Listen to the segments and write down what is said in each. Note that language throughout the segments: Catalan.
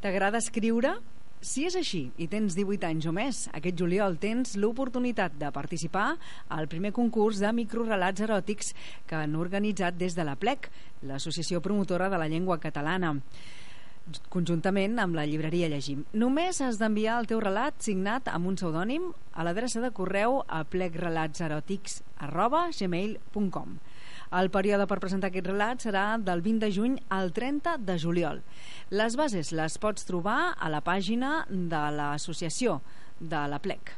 T'agrada escriure? Si és així i tens 18 anys o més, aquest juliol tens l'oportunitat de participar al primer concurs de microrelats eròtics que han organitzat des de la PLEC, l'associació promotora de la llengua catalana conjuntament amb la llibreria Llegim. Només has d'enviar el teu relat signat amb un pseudònim a l'adreça de correu a plecrelatseròtics arroba gmail.com. El període per presentar aquest relat serà del 20 de juny al 30 de juliol. Les bases les pots trobar a la pàgina de l'associació de la PLEC.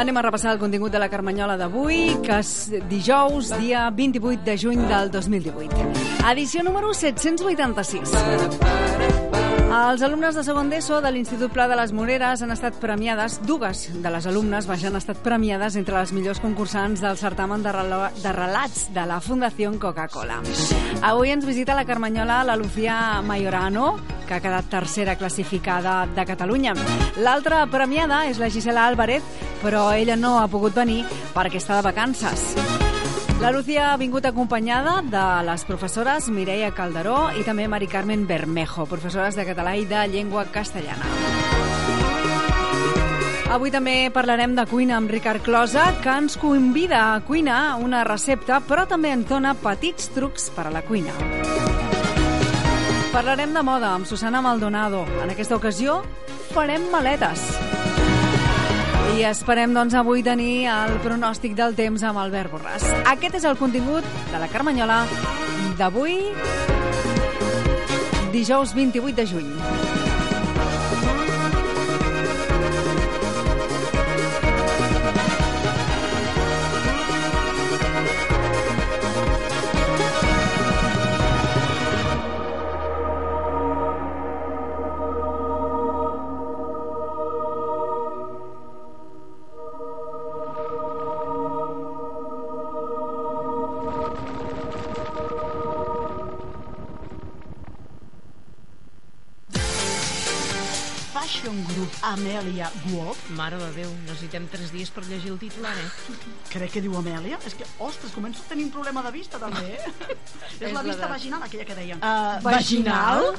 Anem a repassar el contingut de la Carmanyola d'avui, que és dijous, dia 28 de juny del 2018. Edició número 786. Els alumnes de segon d'ESO de l'Institut Pla de les Moreres han estat premiades, dues de les alumnes han estat premiades entre les millors concursants del certamen de, relo, de relats de la Fundació Coca-Cola. Avui ens visita la Carmanyola la Lucía Majorano, que ha quedat tercera classificada de Catalunya. L'altra premiada és la Gisela Álvarez, però ella no ha pogut venir perquè està de vacances. La Lucía ha vingut acompanyada de les professores Mireia Calderó i també Mari Carmen Bermejo, professores de català i de llengua castellana. Avui també parlarem de cuina amb Ricard Closa, que ens convida a cuinar una recepta, però també ens dona petits trucs per a la cuina. Parlarem de moda amb Susana Maldonado. En aquesta ocasió farem maletes. I esperem, doncs, avui tenir el pronòstic del temps amb Albert Borràs. Aquest és el contingut de la Carmanyola d'avui, dijous 28 de juny. Amèlia Guop. Mare de Déu, necessitem tres dies per llegir el titular, eh? Crec que diu Amèlia. És que, ostres, començo a tenir un problema de vista, també, eh? és, És la vista de- vaginal, aquella que deien. Uh, vaginal?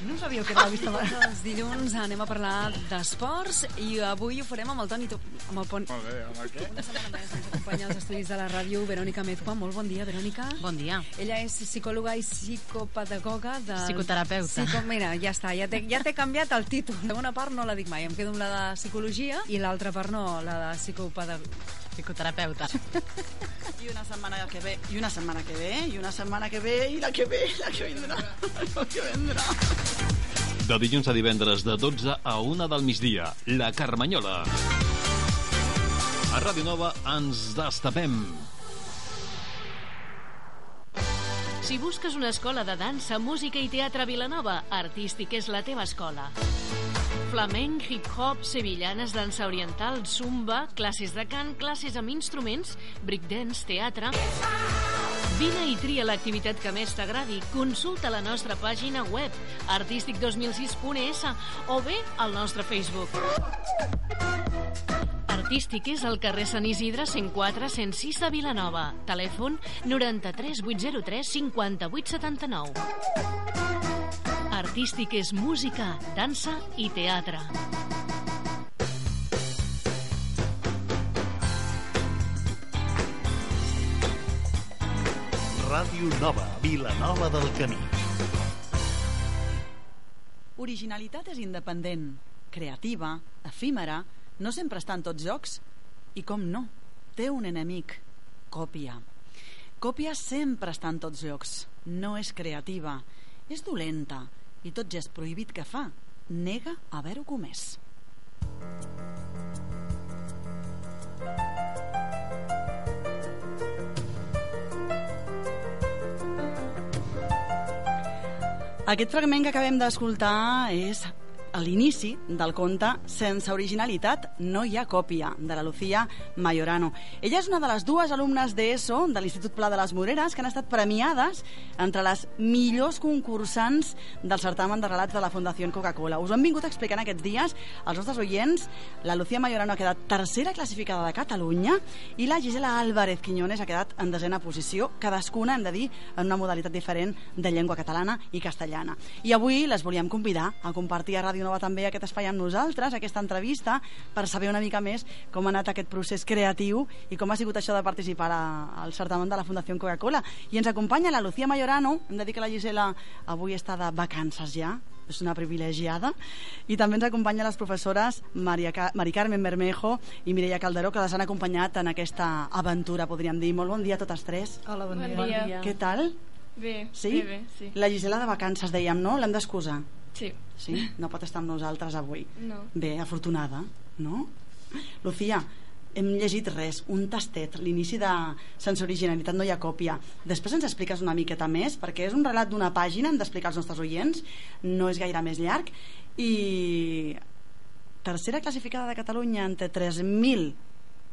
Si no sabíeu que era la vista vaginal. Els dilluns anem a parlar d'esports i avui ho farem amb el Toni amb el pon... Molt bé, amb el què? Una setmana més ens acompanya als estudis de la ràdio Verònica Mezcua. Molt bon dia, Verònica. Bon dia. Ella és psicòloga i psicopedagoga de... Psicoterapeuta. Psico... Mira, ja està, ja t'he ja t'he canviat el títol. Segona part no la dic mai, em quedo amb la de psicologia i l'altra part no, la de psicopedagoga. Psicoterapeuta. I una setmana que ve, i una setmana que ve, i una setmana que ve, i la que ve, i la que vendrà, la que vendrà. De dilluns a divendres de 12 a 1 del migdia, La Carmanyola. A Ràdio Nova ens destapem. Si busques una escola de dansa, música i teatre a Vilanova, Artístic és la teva escola. Flamenc, hip-hop, sevillanes, dansa oriental, zumba, classes de cant, classes amb instruments, breakdance, teatre... Vine i tria l'activitat que més t'agradi. Consulta la nostra pàgina web artístic2006.es o bé al nostre Facebook. Artístic és al carrer Sant Isidre 104 106 de Vilanova. Telèfon 93 803 58 79. Artístic és música, dansa i teatre. Ràdio Nova, Vilanova del Camí. Originalitat és independent, creativa, efímera, no sempre està en tots jocs. I com no, té un enemic, còpia. Còpia sempre està en tots llocs, no és creativa, és dolenta i tot gest prohibit que fa nega haver-ho comès. Aquest fragment que acabem d'escoltar és a l'inici del conte Sense originalitat no hi ha còpia, de la Lucía Mayorano. Ella és una de les dues alumnes d'ESO de l'Institut Pla de les Moreres que han estat premiades entre les millors concursants del certamen de relats de la Fundació Coca-Cola. Us ho hem vingut explicant aquests dies als nostres oients. La Lucía Mayorano ha quedat tercera classificada de Catalunya i la Gisela Álvarez Quiñones ha quedat en desena posició, cadascuna, hem de dir, en una modalitat diferent de llengua catalana i castellana. I avui les volíem convidar a compartir a Ràdio Nova també aquest espai amb nosaltres, aquesta entrevista, per saber una mica més com ha anat aquest procés creatiu i com ha sigut això de participar a, al certamen de la Fundació Coca-Cola. I ens acompanya la Lucía Mayorano, hem de dir que la Gisela avui està de vacances ja, és una privilegiada i també ens acompanya les professores Maria, Ca Mari Carmen Bermejo i Mireia Calderó que les han acompanyat en aquesta aventura, podríem dir. Molt bon dia a totes tres. Hola, bon, Bon dia. dia. Què tal? Bé, Sí? bé, bé, sí. La Gisela de vacances, dèiem, no? L'hem d'excusar. Sí, Sí? No pot estar amb nosaltres avui. no. Bé, afortunada, no? Lucía, hem llegit res, un tastet, l'inici de Sense originalitat no hi ha còpia. Després ens expliques una miqueta més, perquè és un relat d'una pàgina, hem d'explicar als nostres oients, no és gaire més llarg, i tercera classificada de Catalunya entre 3.000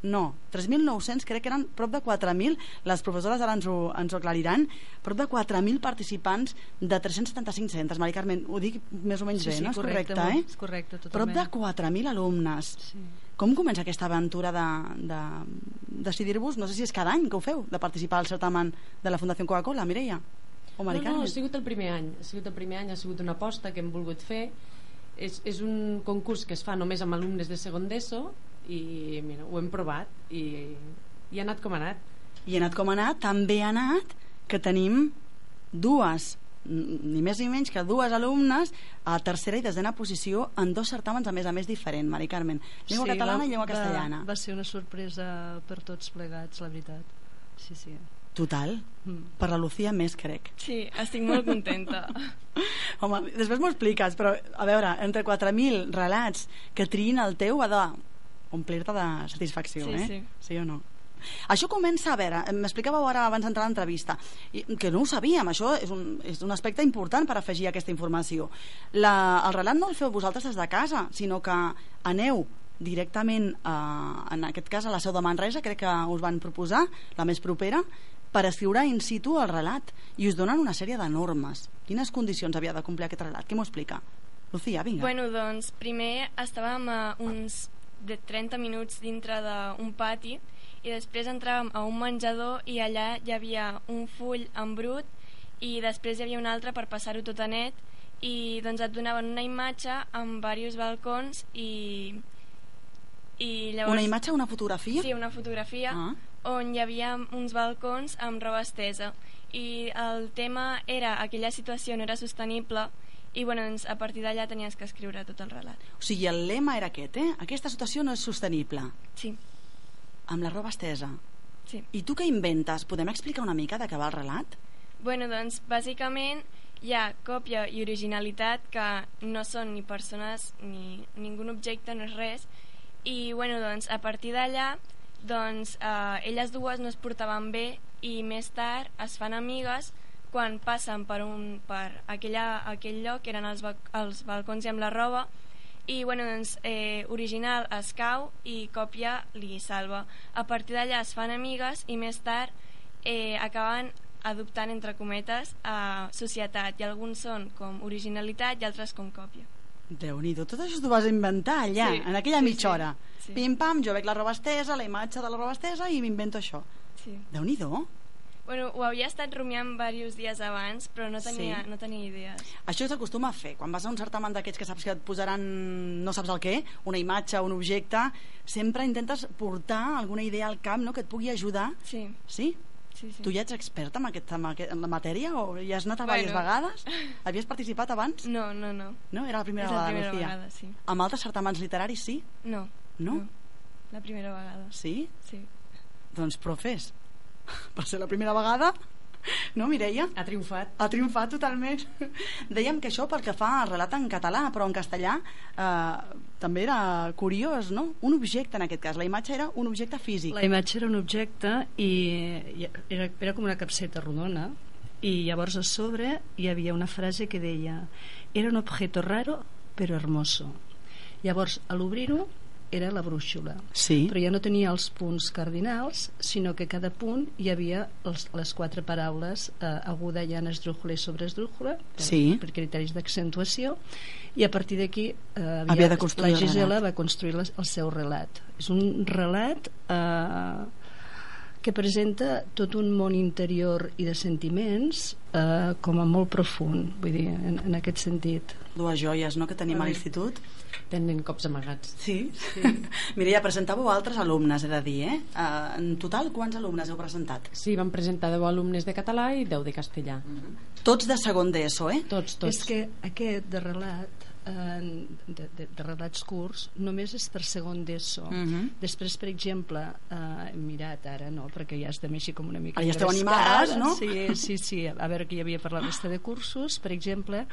no, 3.900, crec que eren prop de 4.000, les professores ara ens ho, ens ho aclariran, prop de 4.000 participants de 375 centres. Mari Carmen, ho dic més o menys Sí, bé, sí, no? És correcte, correcte, molt- eh? és correcte, Prop totalment. de 4.000 alumnes. Sí. Com comença aquesta aventura de, de decidir-vos, no sé si és cada any que ho feu, de participar al certamen de la Fundació Coca-Cola, Mireia? O Mari No, no, ha sigut el primer any. Ha sigut el primer any, ha sigut una aposta que hem volgut fer. És, és un concurs que es fa només amb alumnes de segon d'ESO i mira, ho hem provat i, i ha anat com ha anat. I ha anat com ha anat, també ha anat que tenim dues ni més ni menys que dues alumnes a tercera i desena posició en dos certàmens a més a més diferent, Mari Carmen llengua Sí, catalana va- i llengua va- castellana Va, ser una sorpresa per tots plegats, la veritat. Sí, sí. total, Mm. per la Lucía més crec Sí, estic molt contenta. Home, després m'ho expliques, però a veure, entre 4.000 relats que triïn el teu ha de omplir-te de satisfacció, Sí, eh? sí. Sí o no? Això comença, a veure, m'explicàveu ara abans d'entrar a l'entrevista, que no ho sabíem, això és un, és un aspecte important per afegir aquesta informació. La, el relat no el feu vosaltres des de casa, sinó que aneu directament, a, en aquest cas, a la seu de Manresa, crec que us van proposar, la més propera, per escriure in situ el relat i us donen una sèrie de normes. Quines condicions havia de complir aquest relat? Què m'ho explica? Lucía, vinga. bueno, doncs, primer estàvem a uns de 30 minuts dintre d'un pati i després entràvem a un menjador i allà hi havia un full en brut i després hi havia un altre per passar-ho tot a net i doncs et donaven una imatge amb diversos balcons i, i llavors... Una imatge, una fotografia? Sí, una fotografia Ah. on hi havia uns balcons amb roba estesa i el tema era aquella situació no era sostenible i bueno, doncs, a partir d'allà tenies que escriure tot el relat. O sigui, el lema era aquest, eh? Aquesta situació no és sostenible. Sí, Amb la roba estesa. sí. I tu què inventes? Podem explicar una mica de què va el relat? Bueno, doncs, bàsicament hi ha còpia i originalitat que no són ni persones ni ningú objecte, no és res i bueno, doncs, a partir d'allà doncs, eh, elles dues no es portaven bé i més tard es fan amigues quan passen per, un, per aquella, aquell lloc que eren els, els balcons i amb la roba i bueno, doncs, eh, original es cau i còpia li salva a partir d'allà es fan amigues i més tard eh, acaben adoptant entre cometes a societat i alguns són com originalitat i altres com còpia déu nhi tot això t'ho vas inventar allà, Sí, en aquella sí, mitja sí, hora. sí. Pim-pam, jo veig la roba estesa, la imatge de la roba estesa i m'invento això. sí. déu nhi Bueno, ho havia estat rumiant diversos dies abans, però no tenia, Sí. no tenia idees. Això s'acostuma a fer. Quan vas a un certamen d'aquests que saps que et posaran no saps el què, una imatge, un objecte, sempre intentes portar alguna idea al cap no? que et pugui ajudar. Sí, Sí? sí, sí. Tu ja ets experta en, aquest, en, aquest, en la matèria o ja has anat a Bueno. vegades? Havies participat abans? No, no, no. No? Era la primera És la vegada, primera Lucía. vegada, sí. Amb altres certaments literaris sí? No. No? La primera vegada. Sí? Sí. Doncs profes. Per ser la primera vegada, no, Mireia? Ha triomfat. Ha triomfat totalment. Dèiem que això pel que fa al relat en català, però en castellà eh, també era curiós, no? Un objecte, en aquest cas. La imatge era un objecte físic. La imatge era un objecte i i era, era com una capseta rodona i llavors a sobre hi havia una frase que deia era un objeto raro però hermoso llavors a l'obrir-ho era la brúixola Sí. però ja no tenia els punts cardinals sinó que cada punt hi havia els, les quatre paraules eh, aguda, llana, esdrújula i sobreesdrújula per, Sí. per criteris d'accentuació i a partir d'aquí eh, Havia de construir la el Gisela va construir les, el seu relat és un relat eh, que presenta tot un món interior i de sentiments eh, com a molt profund vull dir, en, en aquest sentit Dues joies, no?, que tenim a l'institut. Tenen cops amagats. Sí? sí. Mireia, presentàveu altres alumnes, he de dir, eh? Uh, en total, quants alumnes heu presentat? Sí, vam presentar 10 alumnes de català i 10 de castellà. Tots de segon d'ESO, eh? Tots, tots. és que aquest de relat eh, de, de, de relats curts només és per segon d'ESO Mhm. després per exemple eh, hem mirat ara no perquè ja estem així com una mica Ara ja esteu animades, no? sí, sí, sí, a veure que hi havia per la resta de cursos per exemple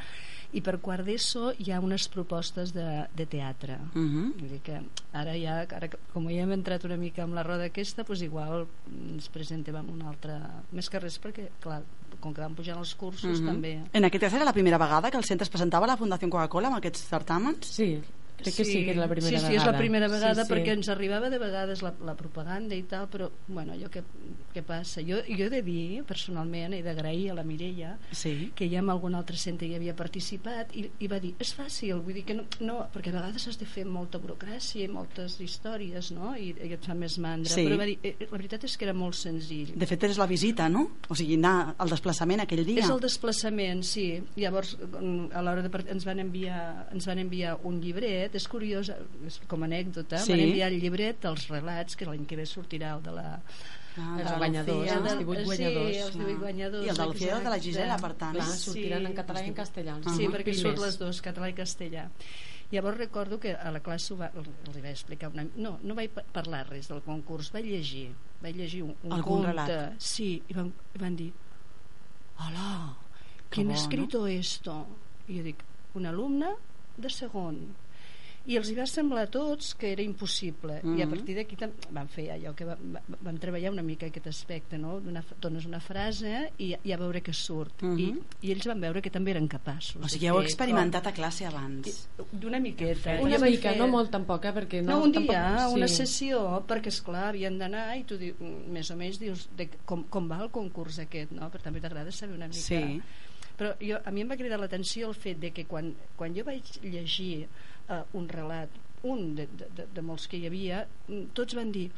i per quart d'ESO hi ha unes propostes de, de teatre Mhm. Vull dir que ara ja, ara, com ja hem entrat una mica amb la roda aquesta, doncs igual ens presentem amb una altra... Més que res perquè, clar, com que van pujant els cursos Mhm. també... En aquest cas era la primera vegada que el centre es presentava a la Fundació Coca-Cola amb aquests certàmens? Sí, crec que sí, que és la primera sí, vegada. sí, és la primera vegada Sí, sí. perquè ens arribava de vegades la, la propaganda i tal, però bueno, allò que, que passa jo, jo he de dir personalment he d'agrair a la Mireia Sí. que ja en algun altre centre hi havia participat i, i va dir, és fàcil vull dir que no, no perquè a vegades has de fer molta burocràcia i moltes històries no? I, i et fa més mandra Sí. però va dir, eh, la veritat és que era molt senzill De fet, és la visita, no? O sigui, anar al desplaçament aquell dia. és el desplaçament, sí. Llavors, mm, a l'hora de part... ens van enviar ens van enviar un llibret, és curiós, és com a anècdota, Sí. van enviar el llibret dels relats, que l'any que ve sortirà el de la... Ah, Els guanyadors, els divuit sí, guanyadors. els 18 guanyadors. I el de Lucía i el de la. Gisela, per tant. Clar, Sí. sortiran en català i en castellà. els Sí, divuit perquè primers. surt les dos, català i castellà. Llavors recordo que a la classe va, els vaig explicar una... No, no vaig pa- parlar res del concurs, vaig llegir. Vaig llegir un, un Algun conte. relat. Sí, i van, i van dir hola, Que ¿quién bo, ha no? escrito esto? I jo dic, un alumne de segon i els hi va semblar a tots que era impossible i a Mhm. partir d'aquí vam fer allò que vam, vam treballar una mica aquest aspecte no? Una, dones una frase i, i a veure què surt Mhm. I, i ells van veure que també eren capaços O sigui, heu experimentat a classe abans. com- d'una miqueta Una mica, fer- no molt tampoc, eh? Perquè no, no, un tampoc, dia, una sí. sessió, perquè és clar havien d'anar i tu dius, més o menys dius de, com, com va el concurs aquest, no? Però també t'agrada saber una mica. Sí. Però jo, a mi em va cridar l'atenció el fet de que quan, quan jo vaig llegir uh, un relat, un de, de, de, de molts que hi havia, mm, tots van dir,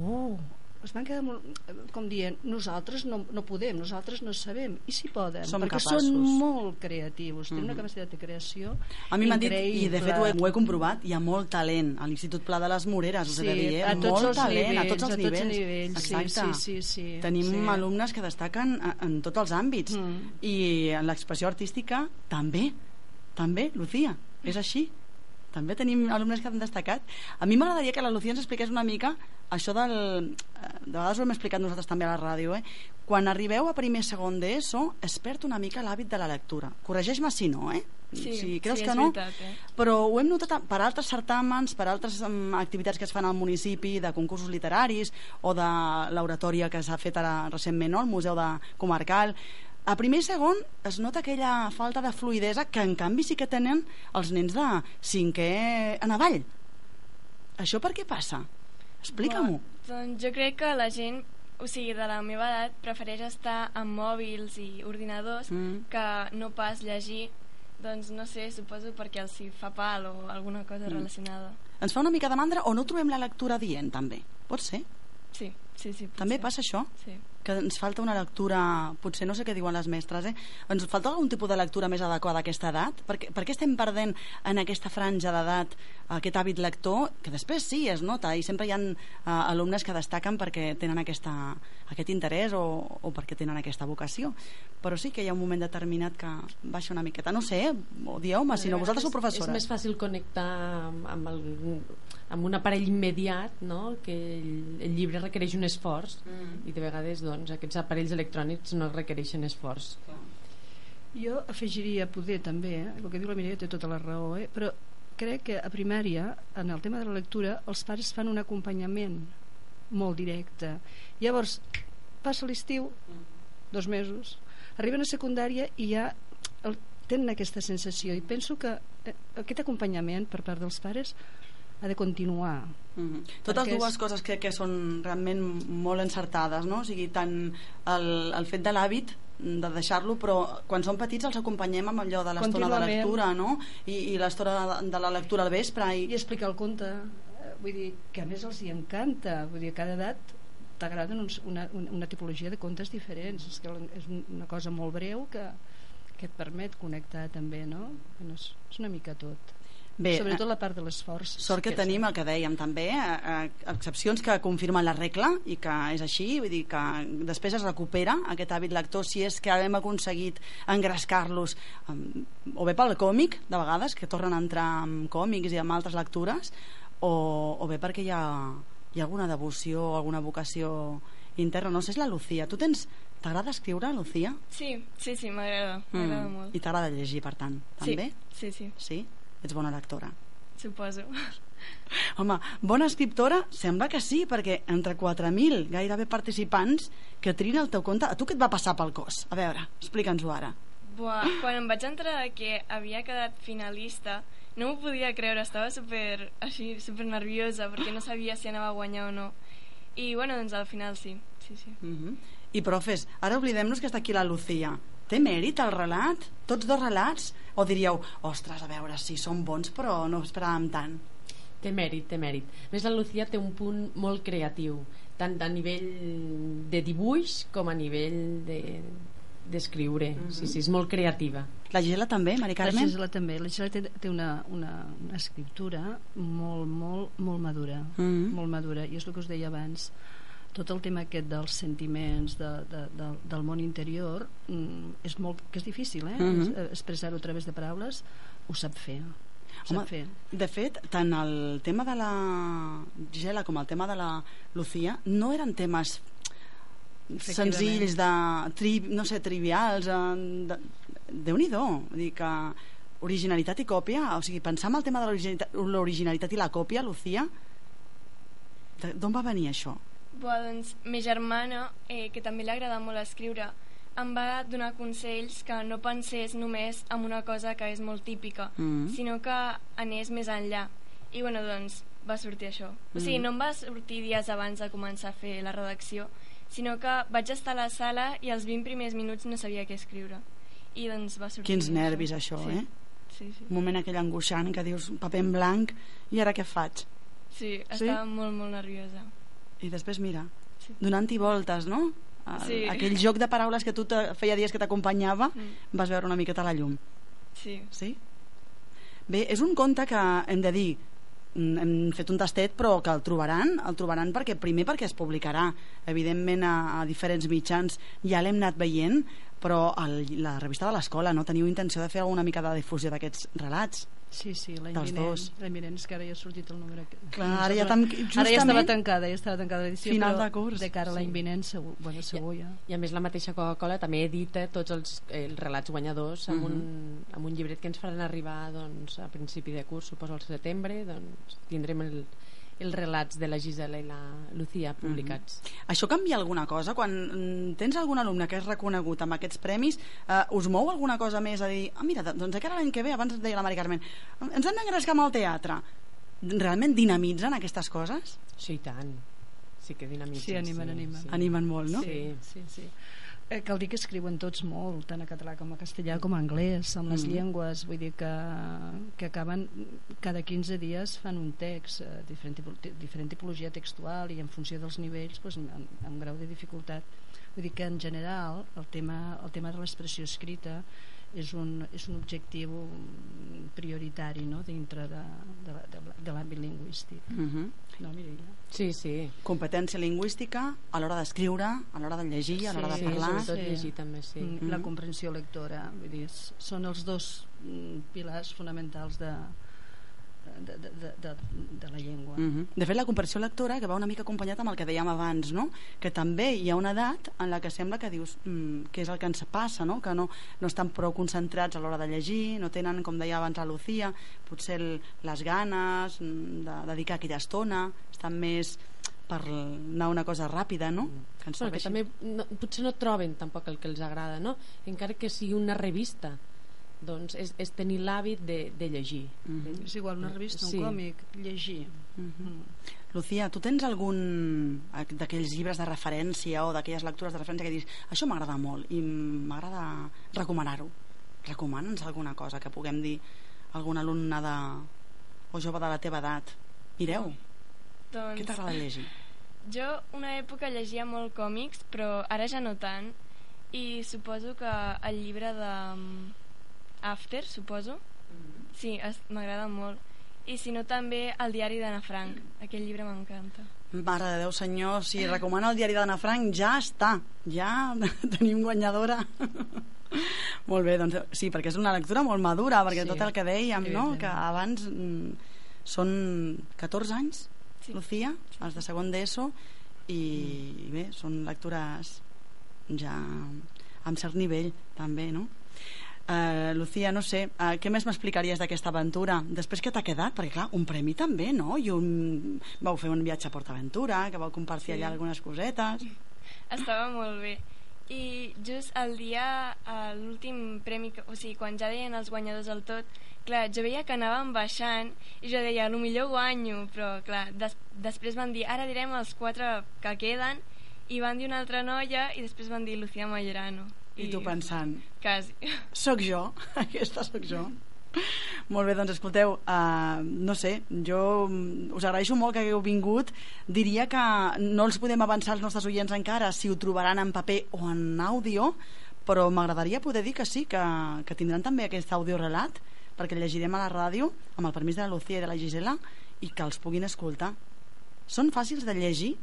oh, es van quedar molt, eh, com dient, nosaltres no, no podem, nosaltres no sabem, i si poden, Som perquè capaços. són molt creatius, tenen una Mhm. capacitat de creació A mi m'han dit, i de fet ho he, ho he comprovat, hi ha molt talent a l'Institut Pla de les Moreres, us he de Sí, dir, eh? a tots molt els talent, nivells, a tots els a tots els nivells. nivells, sí, sí, sí, sí, Tenim sí. alumnes que destaquen a- en tots els àmbits. Mm. I en l'expressió artística també, també, Lucía, és així. També tenim alumnes que han destacat. A mi m'agradaria que la Lucía ens expliqués una mica això del... eh, De vegades ho hem explicat nosaltres també a la ràdio, eh? Quan arribeu a primer segon d'ESO, es perd una mica l'hàbit de la lectura. Corregeix-me si no, eh? Sí, si creus sí, que no, veritat, eh? però ho hem notat per altres certàmens, per altres um, activitats que es fan al municipi, de concursos literaris o de l'oratòria que s'ha fet ara recentment, no? al Museu de Comarcal. A primer i segon es nota aquella falta de fluidesa que en canvi sí que tenen els nens de cinquè en avall. Això per què passa? Explica-m'ho. Doncs jo crec que la gent, o sigui, de la meva edat, prefereix estar amb mòbils i ordinadors Mm. que no pas llegir. Doncs no sé, suposo perquè els hi fa pal o alguna cosa Mm. relacionada. Ens fa una mica de mandra o no trobem la lectura dient, també? Pot ser? Sí, sí, sí. pot També ser. passa això? Sí. Que ens falta una lectura, potser no sé què diuen les mestres, eh? ens falta algun tipus de lectura més adequada a aquesta edat? Per què, per què estem perdent en aquesta franja d'edat aquest hàbit lector, que després sí, es nota, i sempre hi ha uh, alumnes que destaquen perquè tenen aquesta, aquest interès o, o perquè tenen aquesta vocació, però sí que hi ha un moment determinat que baixa una miqueta. No sé, eh? o dieu-me, si no, vosaltres sou És professores. més fàcil connectar amb, amb, el, amb un aparell immediat, no? que el, el llibre requereix un esforç Mm. i de vegades doncs, aquests aparells electrònics no requereixen esforç. Jo afegiria poder també, eh? el que diu la Mireia té tota la raó, eh? però crec que a primària, en el tema de la lectura, els pares fan un acompanyament molt directe. Llavors, passa l'estiu, dos mesos, arriben a secundària i ja el, tenen aquesta sensació i penso que eh, aquest acompanyament per part dels pares ha de continuar Mm -hmm. Totes dues és- coses crec que són realment molt encertades, no? O sigui, tant el, el fet de l'hàbit de deixar-lo, però quan són petits els acompanyem amb allò de l'estona de lectura, no? I, i l'estona de, de la lectura al vespre. I... i explicar el conte eh, vull dir, que a més els hi encanta vull dir, a cada edat t'agraden uns- una, una, tipologia de contes diferents és, que és un- una cosa molt breu que, que et permet connectar també no? Bueno, és, és una mica tot Bé, sobretot la part de l'esforç Sort que és- tenim el que dèiem també, eh, eh, excepcions que confirmen la regla i que és així, vull dir que després es recupera aquest hàbit lector si és que hem aconseguit engrescar-los um, o bé pel còmic, de vegades, que tornen a entrar amb còmics i amb altres lectures, o, o bé perquè hi ha, hi ha alguna devoció o alguna vocació interna. No sé, és la Lucía. Tu tens... T'agrada escriure, Lucía? Sí, sí, sí, m'agrada, m'agrada molt. I t'agrada llegir, per tant, també? Sí, sí, sí, Sí? Ets bona lectora. suposo. Home, bona escriptora? Sembla que sí, perquè entre 4.000 gairebé participants que trin el teu compte... A tu què et va passar pel cos? A veure, explica'ns-ho ara. Buah, quan em vaig entrar que havia quedat finalista, no m'ho podia creure, estava super, així, super nerviosa perquè no sabia si anava a guanyar o no. I bueno, doncs al final sí, sí, sí. Uh -huh. I profes, ara oblidem-nos que està aquí la Lucía. Té mèrit el relat? Tots dos relats? O diríeu, ostres, a veure, sí, són bons, però no esperàvem tant. Té mèrit, té mèrit. A més, la Lucía té un punt molt creatiu, tant a nivell de dibuix com a nivell de d'escriure. Mhm. Sí, sí, és molt creativa. La Gisela també, Mari la Carmen? Gisela també la Gisela té, té una, una, una escriptura molt, molt, molt madura Mhm. molt madura i és el que us deia abans tot el tema aquest dels sentiments de, de, de, del món interior mm, és molt, que és difícil eh? Mhm. Es- expressar-ho a través de paraules ho sap fer ho sap Home, fer de fet, tant el tema de la Gisela com el tema de la Lucía no eren temes senzills de, tri, no sé, trivials eh, de, Déu-n'hi-do dir que originalitat i còpia o sigui, pensar en el tema de l'originalitat- i la còpia, Lucía d'on va venir això? Buah, doncs, ma germana, eh, que també li agrada molt escriure, em va donar consells que no pensés només en una cosa que és molt típica, Mm. sinó que anés més enllà. I bueno, doncs, va sortir això. O sigui, Mm. no em va sortir dies abans de començar a fer la redacció, sinó que vaig estar a la sala i els 20 primers minuts no sabia què escriure. I doncs va sortir Quins nervis, això, sí. eh? Sí, sí. Un moment aquell angoixant que dius paper en blanc i ara què faig? Sí, Sí? estava molt, molt nerviosa. I després, mira, Sí. donant-hi voltes, no? El, Sí. Aquell joc de paraules que tu te, feia dies que t'acompanyava, Mm. vas veure una miqueta la llum. Sí. Sí? Bé, és un conte que hem de dir mm, hem fet un tastet però que el trobaran el trobaran perquè primer perquè es publicarà evidentment a, a diferents mitjans ja l'hem anat veient però el, la revista de l'escola no teniu intenció de fer alguna mica de difusió d'aquests relats Sí, sí, l'any vinent, l'any vinent és que ara ja ha sortit el número que... Clar, ara ja tan- ara ja estava tancada ja estava tancada l'edició Final de curs. de cara a l'any Sí. vinent segur, bueno, segur ja I a més la mateixa Coca-Cola també edita tots els, eh, els relats guanyadors amb, Mhm. un, amb un llibret que ens faran arribar doncs, a principi de curs, suposo al setembre doncs, tindrem el, els relats de la Gisela i la Lucía publicats. Això canvia alguna cosa? Quan mm, tens algun alumne que és reconegut amb aquests premis, eh, us mou alguna cosa més a dir, ah, mira, doncs de cara a l'any que ve, abans deia la Mari Carmen, ens hem d'engrescar amb el teatre. Realment dinamitzen aquestes coses? Sí, i tant. Sí que dinamitzen. Sí, animen, animen. Sí. Animen molt, no? Sí. sí, sí. Eh, cal dir que escriuen tots molt, tant a català com a castellà com a anglès, amb les Mhm. llengües, vull dir que, que acaben cada 15 dies fan un text, eh, diferent, diferent tipologia textual i en funció dels nivells doncs, amb, amb grau de dificultat. Vull dir que en general el tema, el tema de l'expressió escrita és un, és un objectiu prioritari no? dintre de, de, de, la- de l'àmbit lingüístic. Mhm. No, Mireia? Sí, sí. Competència lingüística a l'hora d'escriure, a l'hora de llegir, a l'hora de Sí, parlar. sobretot llegir també, sí. Mm, la Mhm. comprensió lectora vull dir, són els dos mm, pilars fonamentals de, de, de, de, de, de la llengua Mhm. De fet, la comprensió lectora que va una mica acompanyat amb el que dèiem abans, no? que també hi ha una edat en la que sembla que dius mm, què és el que ens passa, no? que no, no estan prou concentrats a l'hora de llegir, no tenen, com deia abans la Lucía, potser el, les ganes mm, de dedicar aquella estona, estan més per anar una cosa ràpida, no? Que ens que també no, potser no troben tampoc el que els agrada, no? Encara que sigui una revista, doncs és, és tenir l'hàbit de, de llegir. Mhm. És igual, una revista, un Sí. còmic, llegir. Mhm. Lucía, tu tens algun eh, d'aquells llibres de referència o d'aquelles lectures de referència que dius això m'agrada molt i m'agrada recomanar-ho recomana'ns alguna cosa que puguem dir a algun alumne de, o jove de la teva edat mireu, Doncs... què t'agrada llegir? Jo una època llegia molt còmics, però ara ja no tant. I suposo que el llibre de mm, After, suposo. Sí, es- m'agrada molt. I si no també el diari d'Anna Frank. Aquell llibre m'encanta. Mare de Déu senyor, si recomana el diari d'Anna Frank ja està, ja tenim guanyadora molt bé, doncs sí, perquè és una lectura molt madura perquè Sí, tot el que dèiem, no? que abans mm, són 14 anys Sí. Lucía, els de segon d'ESO i, i bé, són lectures ja amb cert nivell també, no? Uh, Lucía, no sé, uh, què més m'explicaries d'aquesta aventura? Després que t'ha quedat? Perquè clar, un premi també, no? I un... vau fer un viatge a PortAventura, que vau compartir Sí. allà algunes cosetes. Estava molt bé. I just el dia, a l'últim premi, que, o sigui, quan ja deien els guanyadors al tot, clar, jo veia que anàvem baixant i jo deia, el millor guanyo, però clar, des, després van dir, ara direm els quatre que queden, i van dir una altra noia i després van dir Lucía Majorano. I tu pensant, Quasi. sóc jo, aquesta sóc jo. Molt bé, doncs escolteu, uh, no sé, jo mm, us agraeixo molt que hagueu vingut. Diria que no els podem avançar als nostres oients encara si ho trobaran en paper o en àudio, però m'agradaria poder dir que sí, que, que tindran també aquest audiorelat, perquè el llegirem a la ràdio, amb el permís de la Lucía i de la Gisela, i que els puguin escoltar. Són fàcils de llegir?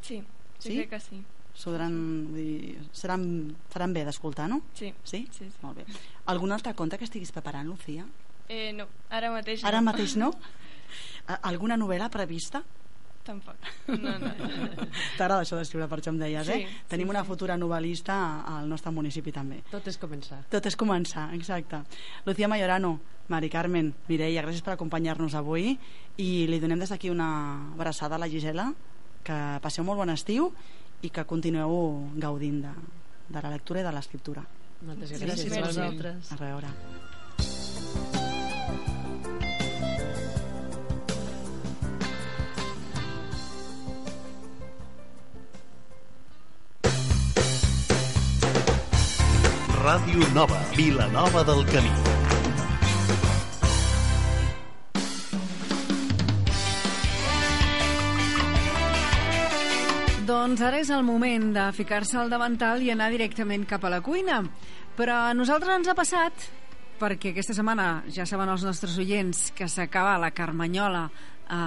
Sí, Sí? sí? crec que sí. Podran, vull dir, seran, faran bé d'escoltar, no? Sí. Sí? Sí, sí. Molt bé. Algun altre conte que estiguis preparant, Lucía? Eh, no, ara mateix no. Ara mateix no? Alguna novel·la prevista? Tampoc. No, no. T'agrada això d'escriure, per això em deies, eh? Sí, Tenim sí, una sí. futura novel·lista al nostre municipi també. Tot és començar. Tot és començar, exacte. Lucía Majorano, Mari Carmen, Mireia, gràcies per acompanyar-nos avui i li donem des d'aquí una abraçada a la Gisela, que passeu molt bon estiu i que continueu gaudint de, de la lectura i de l'escriptura. Moltes Sí, gràcies. gràcies a vosaltres. A veure. Ràdio Nova, Vilanova del Camí. Doncs ara és el moment de ficar-se al davantal i anar directament cap a la cuina. Però a nosaltres ens ha passat, perquè aquesta setmana ja saben els nostres oients que s'acaba la Carmanyola eh,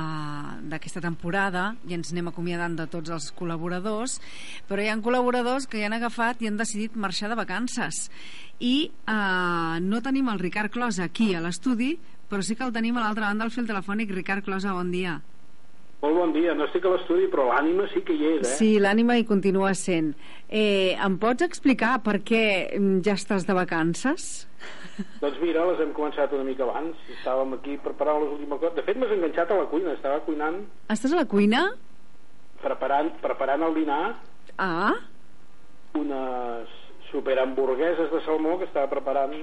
d'aquesta temporada i ens anem acomiadant de tots els col·laboradors, però hi ha col·laboradors que ja han agafat i han decidit marxar de vacances. I eh, no tenim el Ricard Closa aquí a l'estudi, però sí que el tenim a l'altra banda del fil telefònic. Ricard Closa, bon dia. Molt bon dia, no estic a l'estudi, però l'ànima sí que hi és, eh? Sí, l'ànima hi continua sent. Eh, em pots explicar per què mm, ja estàs de vacances? Doncs mira, les hem començat una mica abans, estàvem aquí preparant les últimes coses. De fet, m'has enganxat a la cuina, estava cuinant, Estàs a la cuina? preparant, preparant el dinar, Ah, unes superhamburgueses de salmó que estava preparant...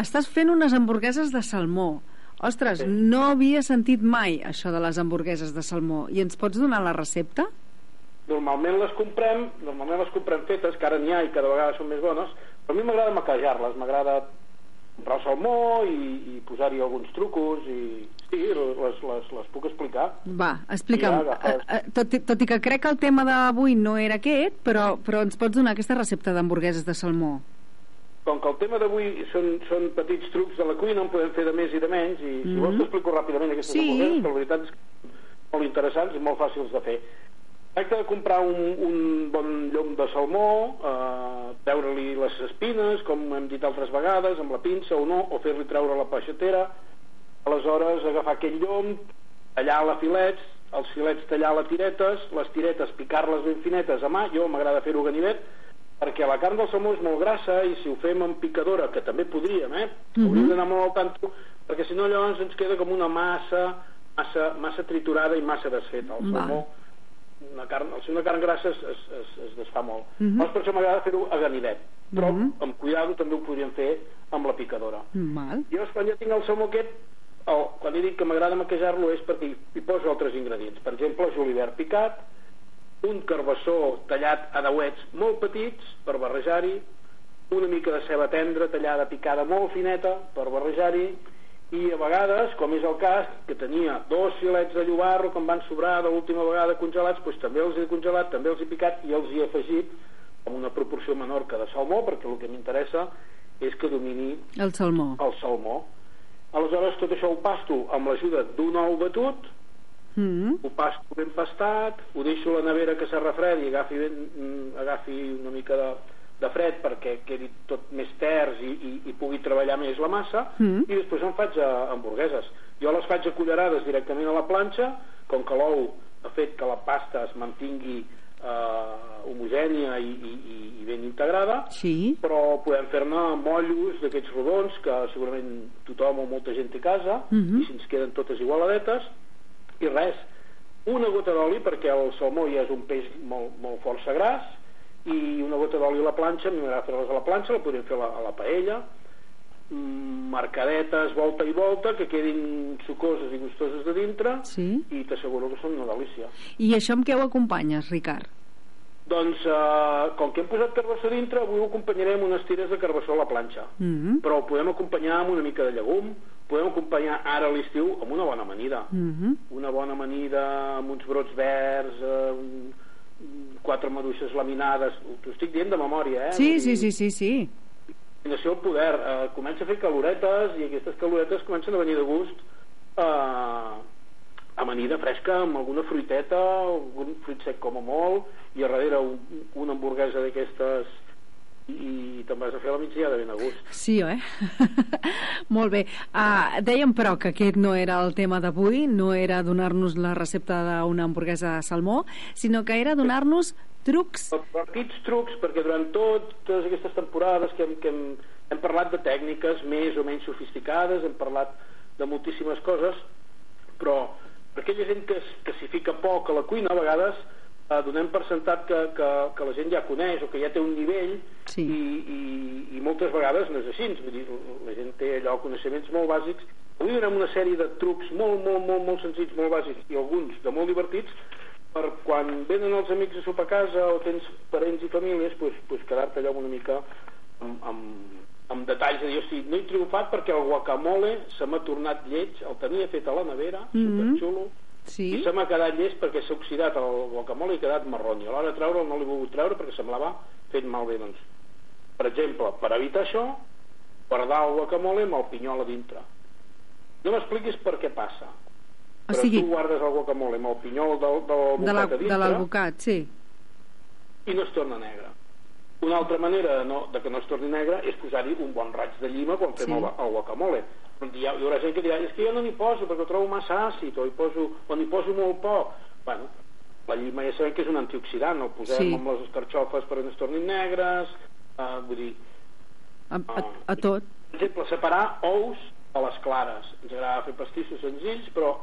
estàs fent unes hamburgueses de salmó. Ostres, Sí. no havia sentit mai això de les hamburgueses de salmó. I ens pots donar la recepta? Normalment les comprem, normalment les comprem fetes, que ara n'hi ha i cada vegada són més bones, però a mi m'agrada maquejar-les, m'agrada comprar salmó i, i posar-hi alguns trucos i sí, les, les, les puc explicar. Va, explica'm. Ja, agafes. Eh, eh, tot, i- tot i que crec que el tema d'avui no era aquest, però, però ens pots donar aquesta recepta d'hamburgueses de salmó? Com que el tema d'avui són, són petits trucs de la cuina, en podem fer de més i de menys, i si Mhm. vols t'explico ràpidament aquestes Sí. hamburgueses, que la veritat és que molt interessants i molt fàcils de fer. Tracta de comprar un, un bon llom de salmó, eh, treure-li les espines, com hem dit altres vegades, amb la pinça o no, o fer-li treure la peixatera, aleshores agafar aquell llom, tallar-la a filets, els filets tallar-la tiretes, les tiretes picar-les ben finetes a mà, jo m'agrada fer-ho ganivet, perquè la carn del salmó és molt grassa i si ho fem amb picadora, que també podríem, eh? Mhm. Hauríem d'anar molt al tanto, perquè si no llavors ens queda com una massa, massa, massa triturada i massa desfeta. El salmó una carn, ser una carn grassa es, es, es, es desfà molt. Mhm. Llavors per això m'agrada fer-ho a ganivet, però Mhm. amb cuidado també ho podríem fer amb la picadora. Val. Llavors, quan ja tinc el salmó aquest, el, quan he dit que m'agrada maquejar-lo és perquè hi, hi poso altres ingredients. Per exemple, julivert picat, un carbassó tallat a dauets molt petits per barrejar-hi, una mica de ceba tendra tallada picada molt fineta per barrejar-hi, i a vegades, com és el cas, que tenia dos filets de llobarro que em van sobrar de l'última vegada congelats, doncs també els he congelat, també els he picat i els hi he afegit amb una proporció menor que de salmó, perquè el que m'interessa és que domini El salmó. el salmó. Aleshores, tot això ho pasto amb l'ajuda d'un ou batut, Mm. ho pasto ben pastat, ho deixo a la nevera que se refredi, agafi, ben, mm, agafi una mica de, de fred perquè quedi tot més terç i, i, i pugui treballar més la massa, Mm. i després en faig a, hamburgueses. Jo les faig a cullerades directament a la planxa, com que l'ou ha fet que la pasta es mantingui eh, homogènia i, i, i- i ben integrada, Sí. però podem fer-ne mollos d'aquests rodons que segurament tothom o molta gent té a casa Mhm. i si ens queden totes igualadetes i res, una gota d'oli perquè el salmó ja és un peix molt, molt força gras i una gota d'oli a la planxa, m'agrada fer-les a la planxa la podríem fer a la, a la paella mm, marcadetes volta i volta que quedin sucoses i gustoses de dintre Sí. i t'asseguro que són una delícia I això amb què ho acompanyes, Ricard? doncs eh, com que hem posat carbassó dintre avui ho acompanyarem amb unes tires de carbassó a la planxa Mm. però ho podem acompanyar amb una mica de llegum podem acompanyar ara a l'estiu amb una bona amanida. Mm una bona amanida amb uns brots verds eh, quatre maduixes laminades. T'ho estic dient de memòria eh? Sí, sí, sí, sí, sí. combinació al poder. Eh, comença a fer caloretes i aquestes caloretes comencen a venir de gust. Eh, amanida fresca amb alguna fruiteta algun fruit sec com a molt i a darrere un, una hamburguesa d'aquestes i, te'n vas a fer la migdiada ben a gust Sí, eh? Molt bé. Uh, dèiem, però, que aquest no era el tema d'avui, no era donar-nos la recepta d'una hamburguesa de salmó, sinó que era donar-nos trucs. petits trucs perquè durant tot, totes aquestes temporades que hem, que hem, hem parlat de tècniques més o menys sofisticades, hem parlat de moltíssimes coses, però per aquella gent que, que s'hi fica poc a la cuina, a vegades eh, donem per sentat que, que, que la gent ja coneix o que ja té un nivell Sí. i, i, i moltes vegades no és així, vull dir, la gent té allò coneixements molt bàsics. Avui donem una sèrie de trucs molt, molt, molt, molt senzills, molt bàsics i alguns de molt divertits per quan venen els amics a sopar a casa o tens parents i famílies pues, pues quedar-te allò una mica amb, amb, amb detalls de dir, hosti, no he triomfat perquè el guacamole se m'ha tornat lleig, el tenia fet a la nevera, Mhm. superxulo, Sí. i se m'ha quedat llest perquè s'ha oxidat el guacamole i ha quedat marró i a l'hora de treure'l no l'he volgut treure perquè semblava fet malbé doncs, per exemple, per evitar això guardar el guacamole amb el pinyol a dintre no m'expliquis per què passa O però sigui, tu guardes el guacamole amb el pinyol del, del de la- bocat a de dintre l'alvocat, sí. i no es torna negre una altra manera de, no, de que no es torni negre és posar-hi un bon raig de llima quan fem Sí. el, el guacamole Però hi, ha, hi haurà gent que dirà és que jo no n'hi poso perquè ho trobo massa àcid o, hi poso, o n'hi poso molt poc bueno, la llima ja sabem que és un antioxidant el posem Sí. amb les escarxofes perquè no es tornin negres eh, vull dir, A, a, a tot. per exemple, separar ous a les clares ens agrada fer pastissos senzills però